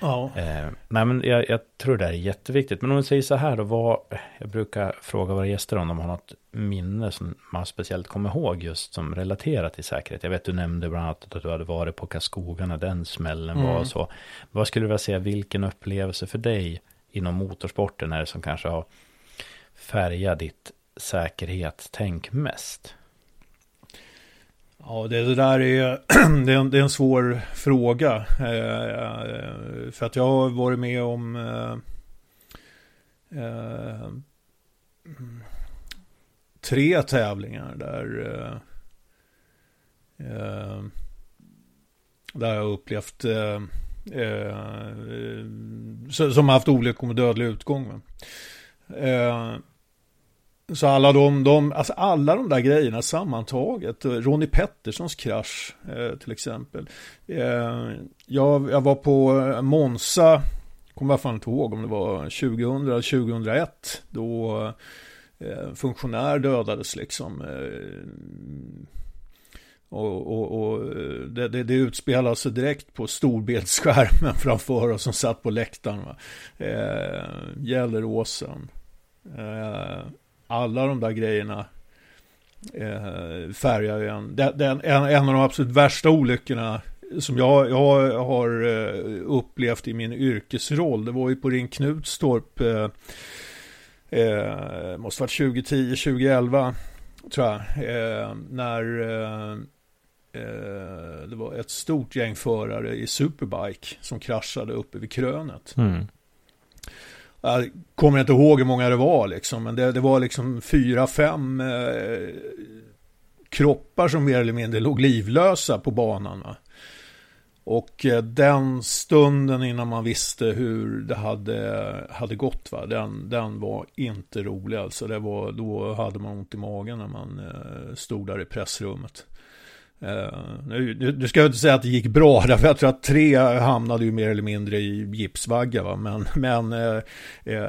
Ja. Eh, nej, men jag, jag, tror det är jätteviktigt. Men om vi säger så här då, vad, jag brukar fråga våra gäster om de har något minne som man speciellt kommer ihåg just som relaterat till säkerhet. Jag vet du nämnde bland annat att du hade varit på Karlskoga när den smällen mm. var och så. Vad skulle du vilja säga, vilken upplevelse för dig inom motorsporten är det som kanske har färgat ditt säkerhetstänk mest? Ja, det, det där är, det är, en, det är en svår fråga. Eh, eh, för att jag har varit med om eh, eh, tre tävlingar där eh, eh där jag upplevt eh, eh som haft olyckor med dödlig utgång. Så alla de, de, alltså alla de där grejerna sammantaget, eh, Ronnie Petterssons krasch eh, till exempel. Eh, jag, jag var på eh, Monza, kommer jag fan inte ihåg om det var 2000 eller 2001, då eh, funktionär dödades liksom. Eh, och, och, och eh, det, det, det utspelar sig direkt på storbildsskärmen framför oss som satt på läktaren. Va? Eh, Gelleråsen. Alla de där grejerna eh, färgar ju en. Den, den, en. En av de absolut värsta olyckorna som jag, jag har eh, upplevt i min yrkesroll, det var ju på Ring Knutstorp, eh, eh, måste varit 2010, 2011, tror jag, eh, när eh, eh, det var ett stort gäng förare i Superbike som kraschade uppe vid krönet. Mm. Jag kommer inte ihåg hur många det var liksom, men det, det var liksom fyra, fem eh, kroppar som mer eller mindre låg livlösa på banan. Va? Och eh, den stunden innan man visste hur det hade, hade gått, va? Den, den var inte rolig alltså. Det var, då hade man ont i magen när man eh, stod där i pressrummet. Uh, nu, nu ska jag inte säga att det gick bra, därför jag tror att tre hamnade ju mer eller mindre i gipsvagga. Va? Men, men uh,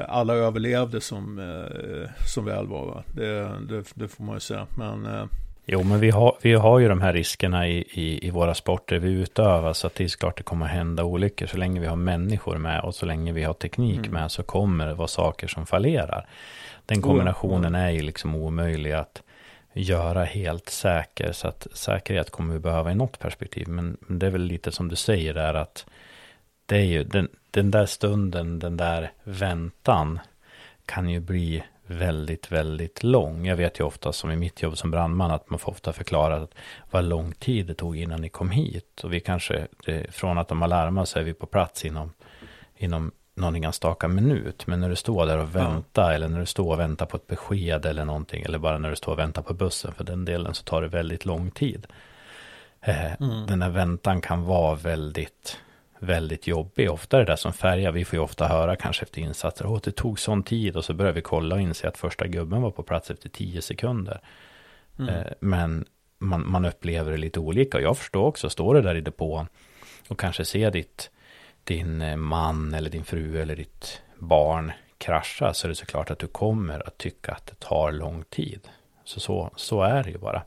alla överlevde som, uh, som väl var. Va? Det, det, det, får man ju säga. Men, Jo, men vi har, vi har ju de här riskerna i, i, i våra sporter vi utövar. Så att det är klart det kommer hända olyckor. Så länge vi har människor med och så länge vi har teknik mm. med så kommer det vara saker som fallerar. Den kombinationen är ju liksom omöjlig att göra helt säker. Så att säkerhet kommer vi behöva i något perspektiv. Men det är väl lite som du säger där att det är ju den, den där stunden, den där väntan kan ju bli väldigt, väldigt lång. Jag vet ju ofta som i mitt jobb som brandman att man får ofta förklara att vad lång tid det tog innan ni kom hit. Och vi kanske, det, från att de har larmat så är vi på plats inom, inom någon enstaka minut. Men när du står där och väntar ja. eller när du står och väntar på ett besked eller någonting. Eller bara när du står och väntar på bussen. För den delen så tar det väldigt lång tid. Eh, mm. Den här väntan kan vara väldigt, väldigt jobbig. Ofta är det där som färgar. Vi får ju ofta höra kanske efter insatser. Åh, det tog sån tid. Och så börjar vi kolla och inse att första gubben var på plats efter tio sekunder. Mm. Eh, men man, man upplever det lite olika. Och jag förstår också, står du där i depån och kanske ser ditt din eh, man eller din fru eller ditt barn kraschar så är det såklart att du kommer att tycka att det tar lång tid. Så, så, så är det ju bara.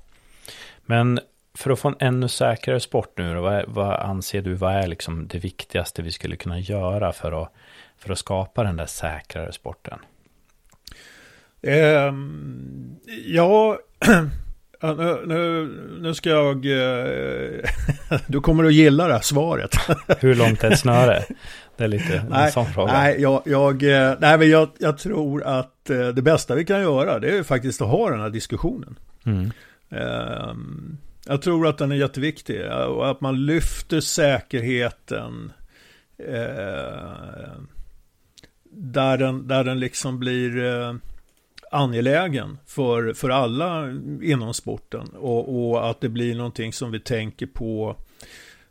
Men för att få en ännu säkrare sport nu, vad, vad anser du, vad är liksom det viktigaste vi skulle kunna göra för att, för att skapa den där säkrare sporten? Um, ja, nu, nu, nu, ska jag... Uh, du kommer att gilla det här svaret. Hur långt är ett snöre? Det är lite nej, en sån fråga. Nej, jag, jag, eh, nej men jag, jag tror att uh, det bästa vi kan göra det är faktiskt att ha den här diskussionen. Mm. Um, jag tror att den är jätteviktig och att man lyfter säkerheten eh, där, den, där den liksom blir eh, angelägen för, för alla inom sporten och, och, att det blir någonting som vi tänker på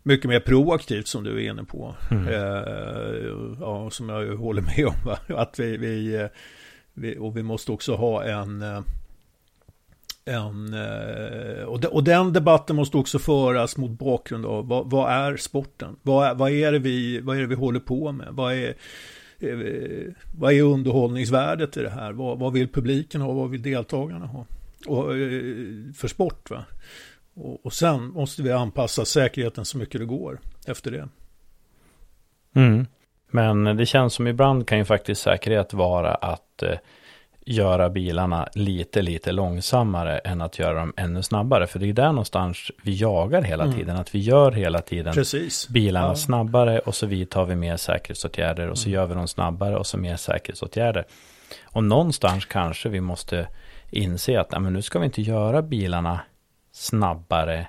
mycket mer proaktivt som du är inne på. Mm. Eh, ja, som jag håller med om. Va? Att vi, vi, vi, och vi måste också ha en eh, en, eh, och, de, och den debatten måste också föras mot bakgrund av vad, vad är sporten? Vad, vad, är det vi, vad är det vi håller på med? Vad är, Eh, vad är underhållningsvärdet i det här? Vad, vad vill publiken ha? Vad vill deltagarna ha? Och, eh, för sport va? Och, och sen måste vi anpassa säkerheten så mycket det går efter det. Mm. Men det känns som ibland kan ju faktiskt säkerhet vara att eh, göra bilarna lite, lite långsammare än att göra dem ännu snabbare. För det är där någonstans vi jagar hela mm. tiden. Att vi gör hela tiden Precis. bilarna ja. snabbare och så vidtar vi mer säkerhetsåtgärder och så mm. gör vi dem snabbare och så mer säkerhetsåtgärder. Och någonstans kanske vi måste inse att nej, men nu ska vi inte göra bilarna snabbare.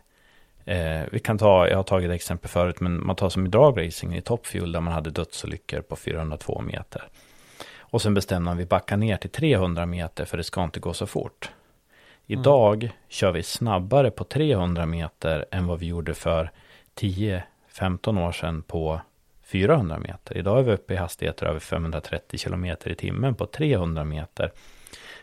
Eh, vi kan ta, jag har tagit exempel förut, men man tar som i dragracing i Top Fuel där man hade dödsolyckor på 402 meter. Och sen bestämde man vi backar ner till 300 meter för det ska inte gå så fort. Idag mm. kör vi snabbare på 300 meter än vad vi gjorde för 10-15 år sedan på 400 meter. Idag är vi uppe i hastigheter över 530 kilometer i timmen på 300 meter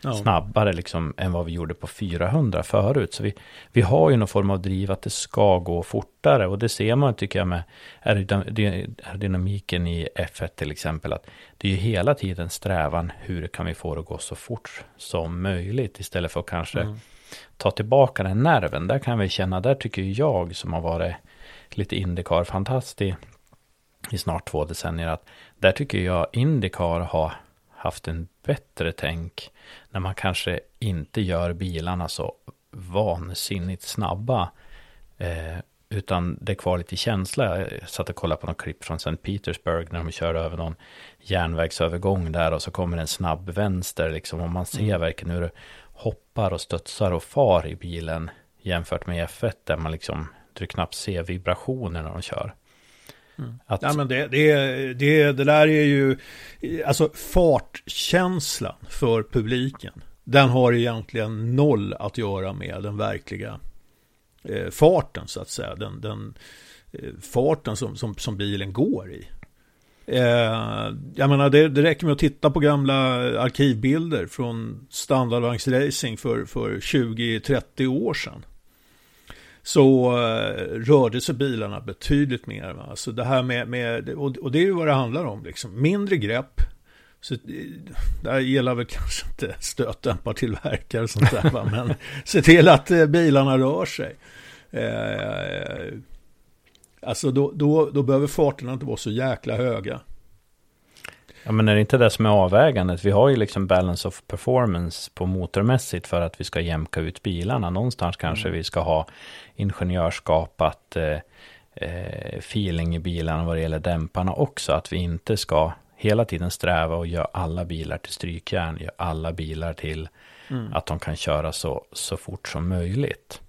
ja. snabbare liksom än vad vi gjorde på 400 förut. Så vi, vi har ju någon form av driv att det ska gå fortare och det ser man tycker jag med aerodynamiken i F1 till exempel. att Det är ju hela tiden strävan hur kan vi få det att gå så fort som möjligt istället för att kanske mm. ta tillbaka den nerven. Där kan vi känna, där tycker jag som har varit lite Indycar-fantast i, i snart två decennier att där tycker jag Indycar har haft en bättre tänk när man kanske inte gör bilarna så vansinnigt snabba. Eh, utan det är kvar lite känsla. Jag satt och kollade på något klipp från St. Petersburg när de körde över någon järnvägsövergång där och så kommer en snabb vänster liksom och man ser mm. verkligen hur det hoppar och studsar och far i bilen jämfört med F1 där man liksom du knappt ser vibrationer när de kör. Mm. Att... Ja, men det, det, det, det där är ju, alltså fartkänslan för publiken, den har egentligen noll att göra med den verkliga eh, farten så att säga. Den, den eh, farten som, som, som, bilen går i. Eh, jag menar det, det räcker med att titta på gamla arkivbilder från standardvagnsracing för, för 20-30 år sedan så uh, rörde sig bilarna betydligt mer. Va? Så det här med, med och, och, det är ju vad det handlar om, liksom. mindre grepp. Så eh, där gäller väl kanske inte stötdämpartillverkare och sånt där, va? men se till att uh, bilarna rör sig. Uh, alltså då, då, då behöver farterna inte vara så jäkla höga. Ja men är det inte det som är avvägandet? Vi har ju liksom balance of performance på motormässigt för att vi ska jämka ut bilarna. Någonstans kanske mm. vi ska ha ingenjörskapat eh, eh, feeling i bilarna vad det gäller dämparna också. Att vi inte ska hela tiden sträva och göra alla bilar till strykjärn, göra alla bilar till mm. att de kan köra så, så fort som möjligt.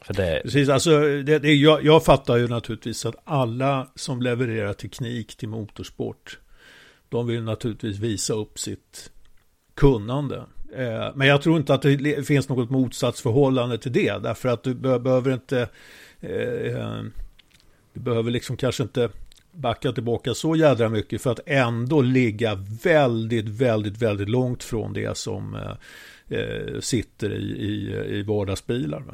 För det... Precis, alltså det, det, jag, jag fattar ju naturligtvis att alla som levererar teknik till motorsport de vill naturligtvis visa upp sitt kunnande. Eh, men jag tror inte att det finns något motsatsförhållande till det. Därför att du behöver inte... Eh, eh, du behöver liksom kanske inte backa tillbaka så jädra mycket för att ändå ligga väldigt, väldigt, väldigt långt från det som sitter i, i, i vardagsbilar.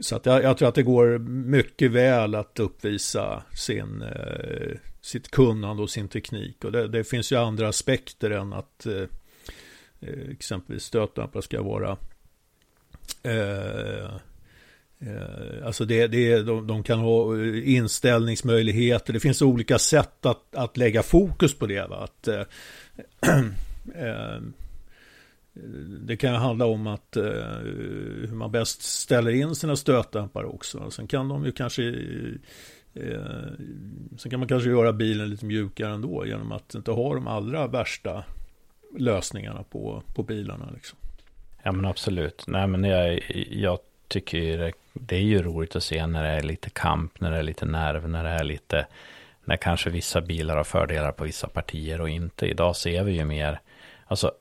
Så att jag, jag, tror att det går mycket väl att uppvisa sin, eh, sitt kunnande och sin teknik. Och det, det finns ju andra aspekter än att eh, eh exempelvis stötdämpare ska vara eh, eh, Alltså det, det, de, de kan ha inställningsmöjligheter. Det finns olika sätt att, att lägga fokus på det. Va? Att, det kan handla om att eh, hur man bäst ställer in sina stötdämpare också. Sen kan de ju kanske eh, Sen kan man kanske göra bilen lite mjukare ändå genom att inte ha de allra värsta lösningarna på, på bilarna. Liksom. Ja men absolut. Nej men jag, jag tycker det, det är ju roligt att se när det är lite kamp, när det är lite nerv, när det är lite när kanske vissa bilar har fördelar på vissa partier och inte. Idag ser vi ju mer, alltså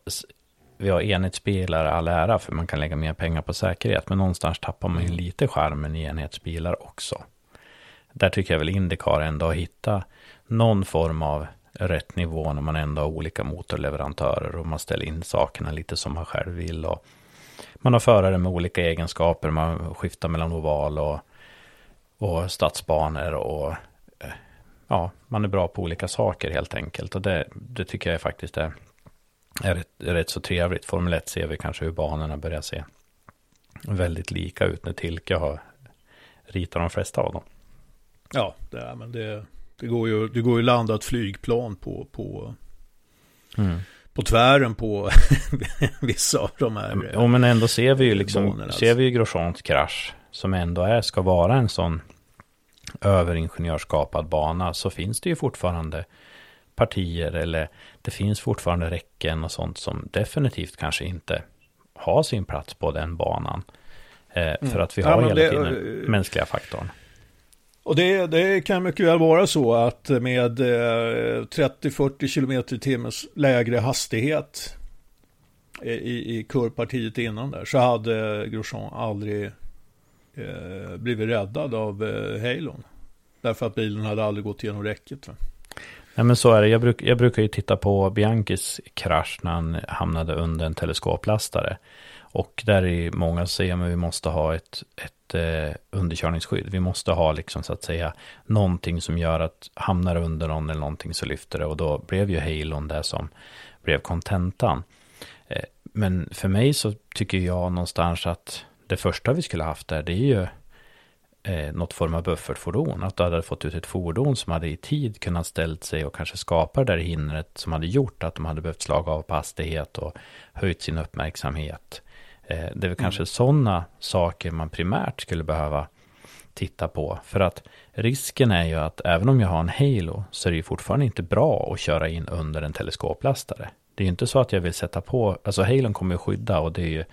vi har enhetsbilar all ära för man kan lägga mer pengar på säkerhet. Men någonstans tappar man ju mm. lite skärmen i enhetsbilar också. Där tycker jag väl Indycar ändå har hittat någon form av rätt nivå när man ändå har olika motorleverantörer och man ställer in sakerna lite som man själv vill. Och man har förare med olika egenskaper, man skiftar mellan oval och, och stadsbanor och eh, ja, man är bra på olika saker helt enkelt. Och det, det tycker jag faktiskt är är rätt, rätt så trevligt. Formel 1 ser vi kanske hur banorna börjar se väldigt lika ut när Tilke har ritat de flesta av dem. Ja, det, är, men det, det, går ju, det går ju landa ett flygplan på, på, mm. på tvären på vissa av de här. Ja, men ändå ser vi ju liksom, alltså. ser vi ju Grosjeans krasch som ändå är, ska vara en sån överingenjörsskapad bana så finns det ju fortfarande partier eller det finns fortfarande räcken och sånt som definitivt kanske inte har sin plats på den banan. Eh, mm. För att vi har ja, hela det, tiden den eh, mänskliga faktorn. Och det, det, kan mycket väl vara så att med 30-40 eh, km i timmes lägre hastighet i, i kurvpartiet innan där så hade Grosjean aldrig eh, blivit räddad av eh, Halon. Därför att bilen hade aldrig gått igenom räcket. Va? Ja, men så är det. Jag, bruk, jag brukar ju titta på Bianchis krasch när han hamnade under en teleskoplastare. Och där är många som säger att vi måste ha ett, ett eh, underkörningsskydd. Vi måste ha liksom så att säga någonting som gör att hamnar under någon eller någonting så lyfter det. Och då blev ju Halon det som blev kontentan. Eh, men för mig så tycker jag någonstans att det första vi skulle haft där det är ju eh, något form av buffertfordon. Att du hade fått ut ett fordon som hade i tid kunnat ställt sig och kanske skapa det där hindret som hade gjort att de hade behövt slaga av på hastighet och höjt sin uppmärksamhet. Eh, det är väl mm. kanske sådana saker man primärt skulle behöva titta på. För att risken är ju att även om jag har en Halo så är det ju fortfarande inte bra att köra in under en teleskoplastare. Det är ju inte så att jag vill sätta på, alltså Halon kommer ju skydda och det är ju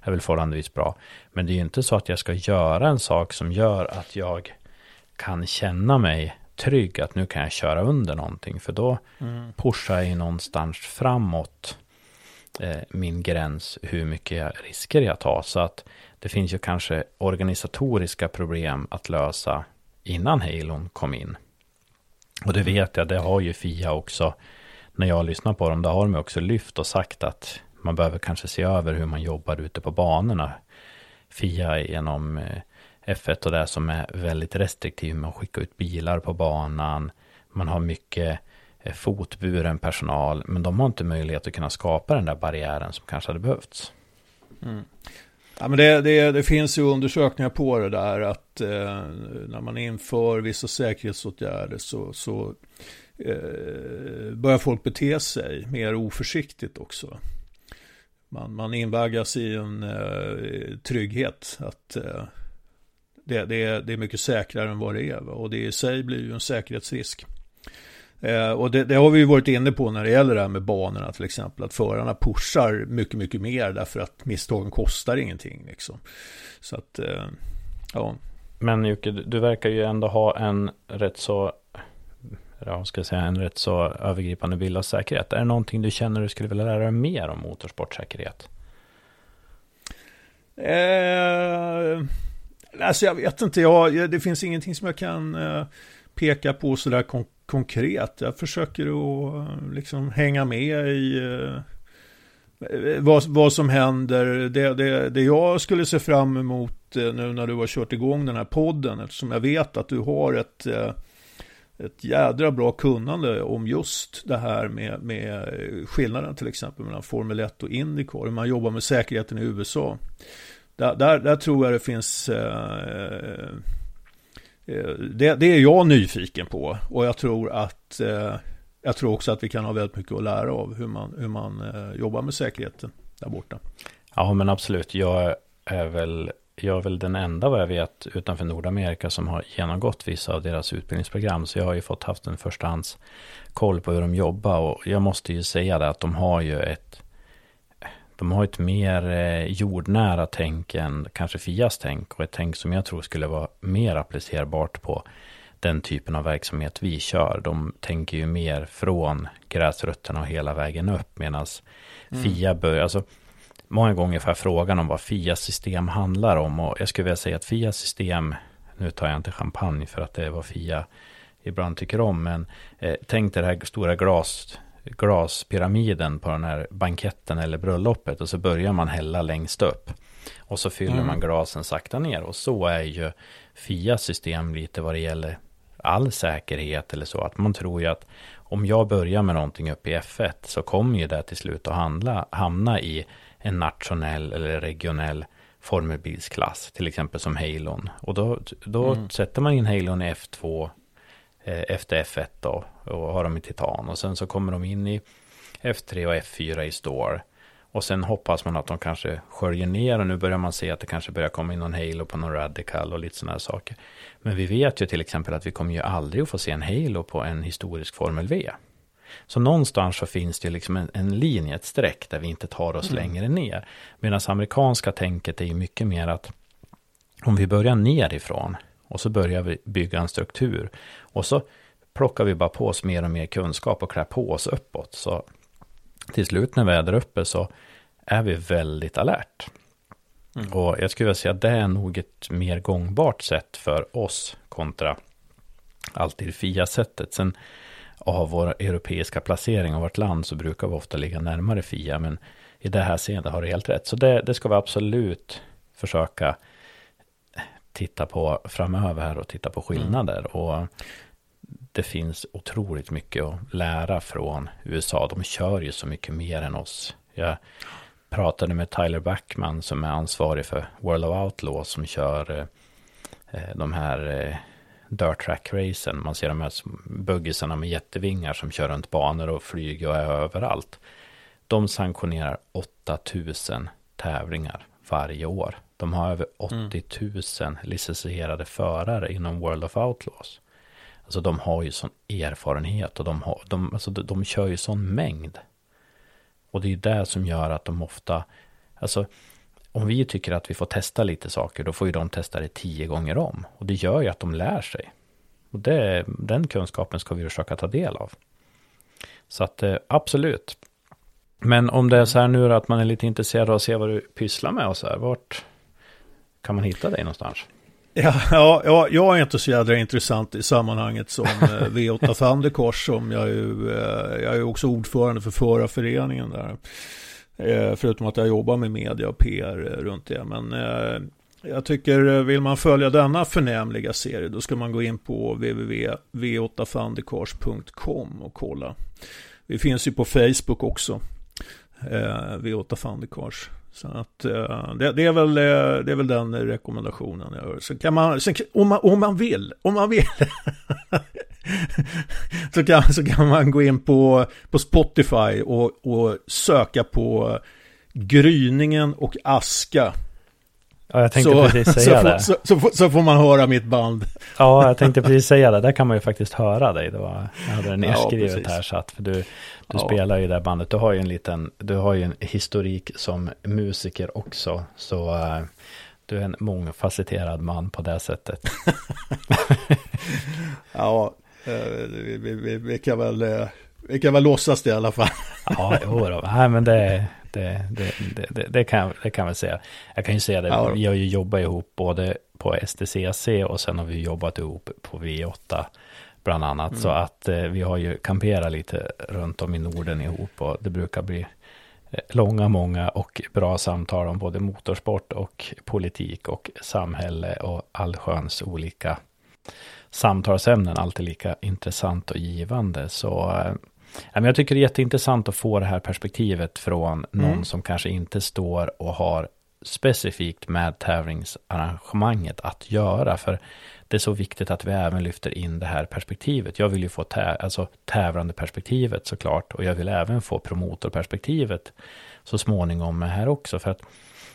är väl förhållandevis bra. Men det är ju inte så att jag ska göra en sak som gör att jag kan känna mig trygg att nu kan jag köra under någonting. För då mm. pushar jag ju någonstans framåt eh, min gräns hur mycket risker jag tar. Så att det finns ju kanske organisatoriska problem att lösa innan Halon kom in. Och det vet jag, det har ju Fia också. När jag lyssnar på dem, då har de också lyft och sagt att man behöver kanske se över hur man jobbar ute på banorna. Fia genom eh, F1 och det som är väldigt restriktiv med att skicka ut bilar på banan. Man har mycket eh, fotburen personal, men de har inte möjlighet att kunna skapa den där barriären som kanske hade behövts. Mm. Ja, men det, det, det, finns ju undersökningar på det där att eh, när man inför vissa säkerhetsåtgärder så, så eh, börjar folk bete sig mer oförsiktigt också man, man invaggas i en eh, trygghet. Att eh, det, det, är, det är mycket säkrare än vad det är. Och det i sig blir ju en säkerhetsrisk. Eh, och det, det, har vi ju varit inne på när det gäller det här med banorna till exempel. Att förarna pushar mycket, mycket mer därför att misstagen kostar ingenting. Liksom. Så att, eh, ja. Men Jocke, du verkar ju ändå ha en rätt så ja, ska jag säga, en rätt så övergripande bild av säkerhet. Är det någonting du känner du skulle vilja lära dig mer om motorsportsäkerhet? Eh, alltså jag vet inte, jag, det finns ingenting som jag kan eh, peka på sådär kon konkret. Jag försöker att eh, liksom hänga med i eh, vad, vad som händer. Det, det, det jag skulle se fram emot eh, nu när du har kört igång den här podden, eftersom jag vet att du har ett eh, ett jädra bra kunnande om just det här med, med skillnaden till exempel mellan Formel 1 och Indycar. Hur man jobbar med säkerheten i USA. Där, där, där tror jag det finns eh, eh, det, det, är jag nyfiken på och jag tror att eh, jag tror också att vi kan ha väldigt mycket att lära av hur man, hur man eh, jobbar med säkerheten där borta. Ja, men absolut. Jag är väl, jag är väl den enda vad jag vet utanför Nordamerika som har genomgått vissa av deras utbildningsprogram. Så jag har ju fått haft en förstahands koll på hur de jobbar. Och jag måste ju säga det att de har ju ett de har ett mer eh, jordnära tänk än kanske Fias tänk och ett tänk som jag tror skulle vara mer applicerbart på den typen av verksamhet vi kör. De tänker ju mer från gräsrötterna och hela vägen upp medan mm. Fia börjar, alltså många gånger får jag frågan om vad Fias system handlar om och jag skulle vilja säga att Fias system, nu tar jag inte champagne för att det är vad Fia ibland tycker om, men eh, tänk det här stora glas, glaspyramiden på den här banketten eller bröllopet och så börjar man hälla längst upp. Och så fyller mm. man glasen sakta ner och så är ju Fias system lite vad det gäller all säkerhet eller så. Att man tror ju att om jag börjar med någonting uppe i F1 så kommer ju det till slut att handla, hamna i en nationell eller regionell formelbilsklass, till exempel som Halon. Och då, då mm. sätter man in Halon i F2 eh, efter F1 då och har dem i titan. Och sen så kommer de in i F3 och F4 i store. Och sen hoppas man att de kanske sköljer ner och nu börjar man se att det kanske börjar komma in någon Halo på någon Radical och lite sådana här saker. Men vi vet ju till exempel att vi kommer ju aldrig att få se en Halo på en historisk Formel V. Så någonstans så finns det liksom en, en linje, ett streck där vi inte tar oss mm. längre ner. Medan amerikanska tänket är ju mycket mer att om vi börjar nerifrån och så börjar vi bygga en struktur och så plockar vi bara på oss mer och mer kunskap och klär på oss uppåt. Så till slut när vi är uppe så är vi väldigt alert. Mm. Och jag skulle vilja säga att det är nog ett mer gångbart sätt för oss kontra alltid FIA-sättet. Sen av vår europeiska placering av vårt land så brukar vi ofta ligga närmare FIA. Men i det här seendet har du helt rätt. Så det, det ska vi absolut försöka titta på framöver här och titta på skillnader. Mm. Och det finns otroligt mycket att lära från USA. De kör ju så mycket mer än oss. Jag pratade med Tyler Backman som är ansvarig för World of Outlaws som kör eh, de här eh, dirt track racen. Man ser de här buggisarna med jättevingar som kör runt banor och flyger och är överallt. De sanktionerar 8000 tävlingar varje år. De har över 80 000 licensierade förare inom World of Outlaws. Alltså de har ju sån erfarenhet och de, har, de, alltså de, de kör ju sån mängd. Och det är det som gör att de ofta, alltså om vi tycker att vi får testa lite saker, då får ju de testa det tio gånger om. Och det gör ju att de lär sig. Och det, den kunskapen ska vi försöka ta del av. Så att eh, absolut. Men om det är så här nu att man är lite intresserad av att se vad du pysslar med och så här, vart kan man hitta dig någonstans? Ja, ja, jag är inte så jädra intressant i sammanhanget som eh, V8 Thunderkors som eh, jag är ju, jag är också ordförande för förarföreningen där. Eh, förutom att jag jobbar med media och PR eh, runt det. Men eh, jag tycker, vill man följa denna förnämliga serie då ska man gå in på www.v8fandekars.com och kolla. Vi finns ju på Facebook också. V8 Fandekars. Så att det, det, är väl, det är väl den rekommendationen jag gör. Så kan man, sen, om, man om man vill, om man vill. så, kan, så kan man gå in på, på Spotify och, och söka på Gryningen och Aska. Ja, jag tänkte så, precis säga så, det. Så, så, så, får man höra mitt band. Ja, jag tänkte precis säga det. Där kan man ju faktiskt höra dig. Det var, jag hade det nedskrivet ja, här. Så att, för du, du ja. spelar ju det bandet. Du har ju en liten, du har ju en historik som musiker också. Så uh, du är en mångfacetterad man på det sättet. ja, vi, vi, vi, kan väl... Uh, vi kan väl låtsas det i alla fall. ja, jo då. Nej, men det, det, det, det, det, kan, det kan jag säga. Jag kan ju säga det, ja. vi har ju jobbat ihop både på STCC och sen har vi jobbat ihop på V8 bland annat. Mm. Så att eh, vi har ju kamperat lite runt om i Norden ihop och det brukar bli eh, långa, många och bra samtal om både motorsport och politik och samhälle och allsköns olika samtalsämnen alltid lika intressant och givande. Så äh, jag tycker det är jätteintressant att få det här perspektivet från någon mm. som kanske inte står och har specifikt med tävlingsarrangemanget att göra. För det är så viktigt att vi även lyfter in det här perspektivet. Jag vill ju få tä alltså, tävlande perspektivet såklart. Och jag vill även få promotorperspektivet så småningom här också. För att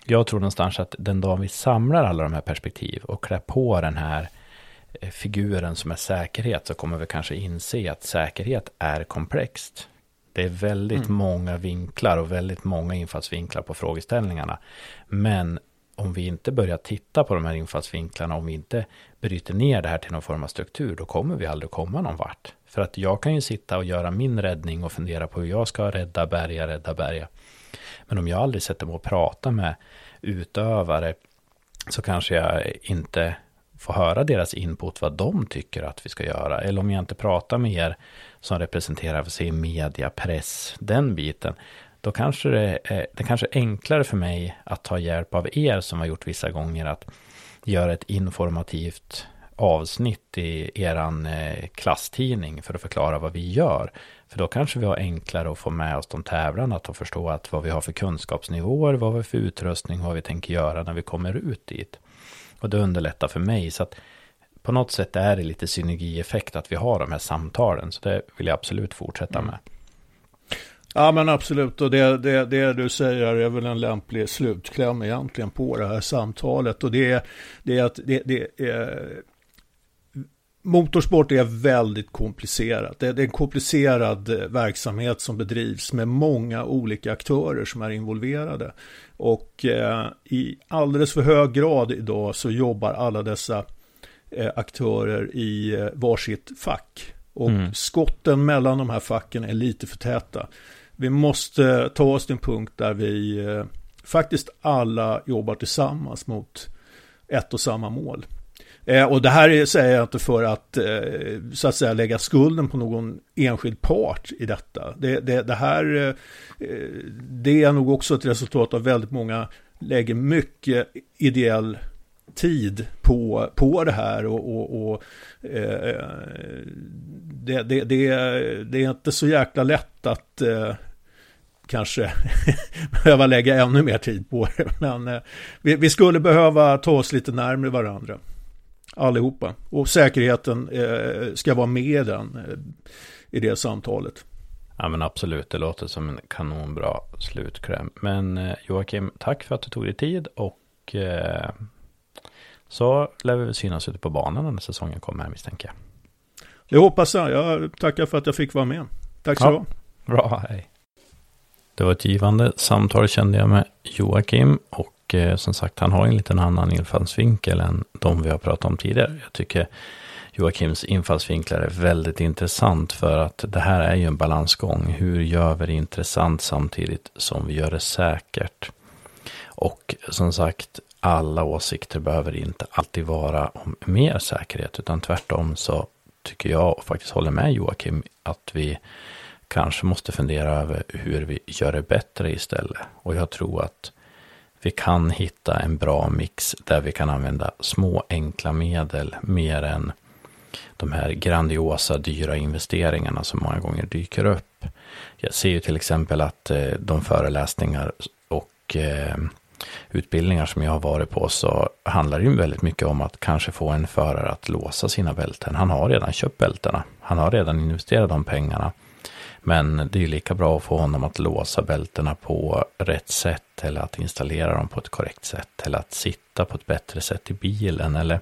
jag tror någonstans att den dag vi samlar alla de här perspektiv och klär på den här eh, figuren som är säkerhet så kommer vi kanske inse att säkerhet är komplext. Det är väldigt mm. många vinklar och väldigt många infallsvinklar på frågeställningarna. Men om vi inte börjar titta på de här infallsvinklarna, om vi inte bryter ner det här till någon form av struktur, då kommer vi aldrig komma någon vart. För att jag kan ju sitta och göra min räddning och fundera på hur jag ska rädda Berga, rädda Berga. Men om jag aldrig sätter mig och pratar med utövare så kanske jag inte få höra deras input, vad de tycker att vi ska göra. Eller om jag inte pratar med er som representerar, för sig media, press, den biten. Då kanske det är, det kanske är enklare för mig att ta hjälp av er som har gjort vissa gånger att göra ett informativt avsnitt i eran eh, klasstidning för att förklara vad vi gör. För då kanske vi har enklare att få med oss de tävlande att förstå att vad vi har för kunskapsnivåer, vad vi har för utrustning, vad vi tänker göra när vi kommer ut dit. Och det underlättar för mig. Så att på något sätt är det lite synergieffekt att vi har de här samtalen. Så det vill jag absolut fortsätta med. Ja men absolut och det, det, det du säger är väl en lämplig slutkläm egentligen på det här samtalet. Och det, det är att det, det är, motorsport är väldigt komplicerat. Det är en komplicerad eh, verksamhet som bedrivs med många olika aktörer som är involverade. Och eh, i alldeles för hög grad idag så jobbar alla dessa eh, aktörer i varsitt fack. Och mm. skotten mellan de här facken är lite för täta. Vi måste ta oss till en punkt där vi faktiskt alla jobbar tillsammans mot ett och samma mål. Eh, och det här säger jag inte för att eh, så att säga lägga skulden på någon enskild part i detta. Det, det, det här eh, det är nog också ett resultat av väldigt många lägger mycket ideell tid på, på det här och, och, och eh, det, det, det, det, är inte så jäkla lätt att eh, kanske behöva lägga ännu mer tid på det. Men eh, vi, vi, skulle behöva ta oss lite närmare varandra allihopa. Och säkerheten eh, ska vara med den, eh, i det samtalet. Ja men absolut, det låter som en kanonbra slutkläm. Men eh, Joakim, tack för att du tog dig tid och eh, så lär vi synas ute på banan när säsongen kommer här misstänker jag. Det hoppas jag. Jag tackar för att jag fick vara med. Tack så ja, Bra, hej. Det var ett givande samtal kände jag med Joakim och eh, som sagt, han har en liten annan infallsvinkel än de vi har pratat om tidigare. Jag tycker Joakims infallsvinklar är väldigt intressant för att det här är ju en balansgång. Hur gör vi det intressant samtidigt som vi gör det säkert? Och som sagt, alla åsikter behöver inte alltid vara om mer säkerhet, utan tvärtom så tycker jag och faktiskt håller med Joakim att vi kanske måste fundera över hur vi gör det bättre istället. Och jag tror att vi kan hitta en bra mix där vi kan använda små enkla medel mer än de här grandiosa dyra investeringarna som många gånger dyker upp. Jag ser ju till exempel att eh, de föreläsningar och eh, utbildningar som jag har varit på så handlar det ju väldigt mycket om att kanske få en förare att låsa sina bälten. Han har redan köpt bältena. Han har redan investerat de pengarna. Men det är ju lika bra att få honom att låsa bältena på rätt sätt eller att installera dem på ett korrekt sätt eller att sitta på ett bättre sätt i bilen eller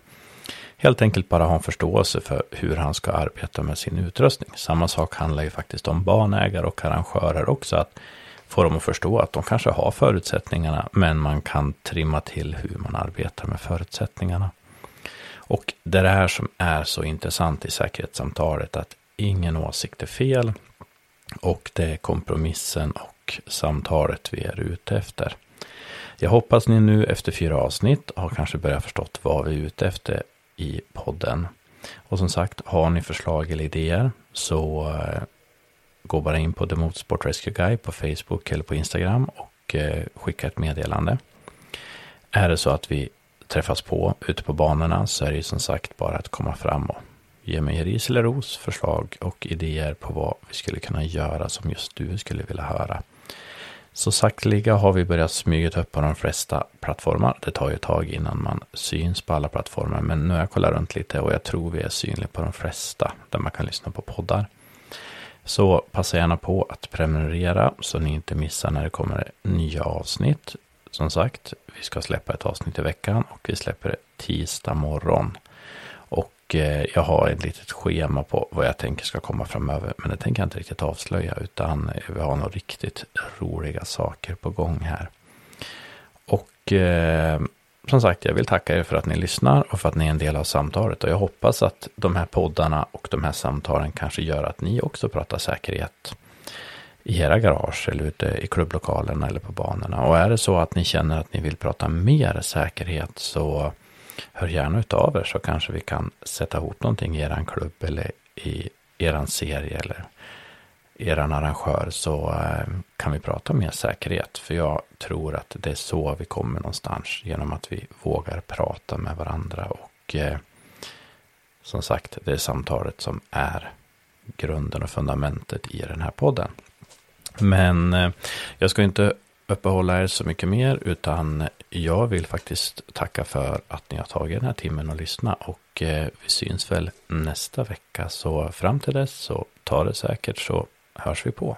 helt enkelt bara ha en förståelse för hur han ska arbeta med sin utrustning. Samma sak handlar ju faktiskt om banägare och arrangörer också. Att få dem att förstå att de kanske har förutsättningarna men man kan trimma till hur man arbetar med förutsättningarna. Och det är det här som är så intressant i säkerhetssamtalet att ingen åsikt är fel och det är kompromissen och samtalet vi är ute efter. Jag hoppas ni nu efter fyra avsnitt har kanske börjat förstått vad vi är ute efter i podden. Och som sagt, har ni förslag eller idéer så eh, gå bara in på The Motorsport Rescue Guy på Facebook eller på Instagram och eh, skicka ett meddelande. Är det så att vi träffas på ute på banorna så är det ju som sagt bara att komma fram och ge mig ris eller ros, förslag och idéer på vad vi skulle kunna göra som just du skulle vilja höra. Så sakteliga har vi börjat smyga upp på de flesta plattformar. Det tar ju ett tag innan man syns på alla plattformar, men nu har jag kollat runt lite och jag tror vi är synliga på de flesta där man kan lyssna på poddar. Så passa gärna på att prenumerera så ni inte missar när det kommer nya avsnitt. Som sagt, vi ska släppa ett avsnitt i veckan och vi släpper det tisdag morgon. Och eh, jag har ett litet schema på vad jag tänker ska komma framöver. Men det tänker jag inte riktigt avslöja. Utan vi har nog riktigt roliga saker på gång här. Och eh, som sagt, jag vill tacka er för att ni lyssnar och för att ni är en del av samtalet. Och jag hoppas att de här poddarna och de här samtalen kanske gör att ni också pratar säkerhet i era garage eller ute i klubblokalerna eller på banorna. Och är det så att ni känner att ni vill prata mer säkerhet så hör gärna utav er så kanske vi kan sätta ihop någonting i eran klubb eller i eran serie eller eran arrangör så eh, kan vi prata mer säkerhet. För jag tror att det är så vi kommer någonstans genom att vi vågar prata med varandra och eh, som sagt, det är samtalet som är grunden och fundamentet i den här podden. Men eh, jag ska inte uppehålla er så mycket mer, utan jag vill faktiskt tacka för att ni har tagit den här timmen och lyssna och eh, vi syns väl nästa vecka. Så fram till dess så ta det säkert så hörs vi på.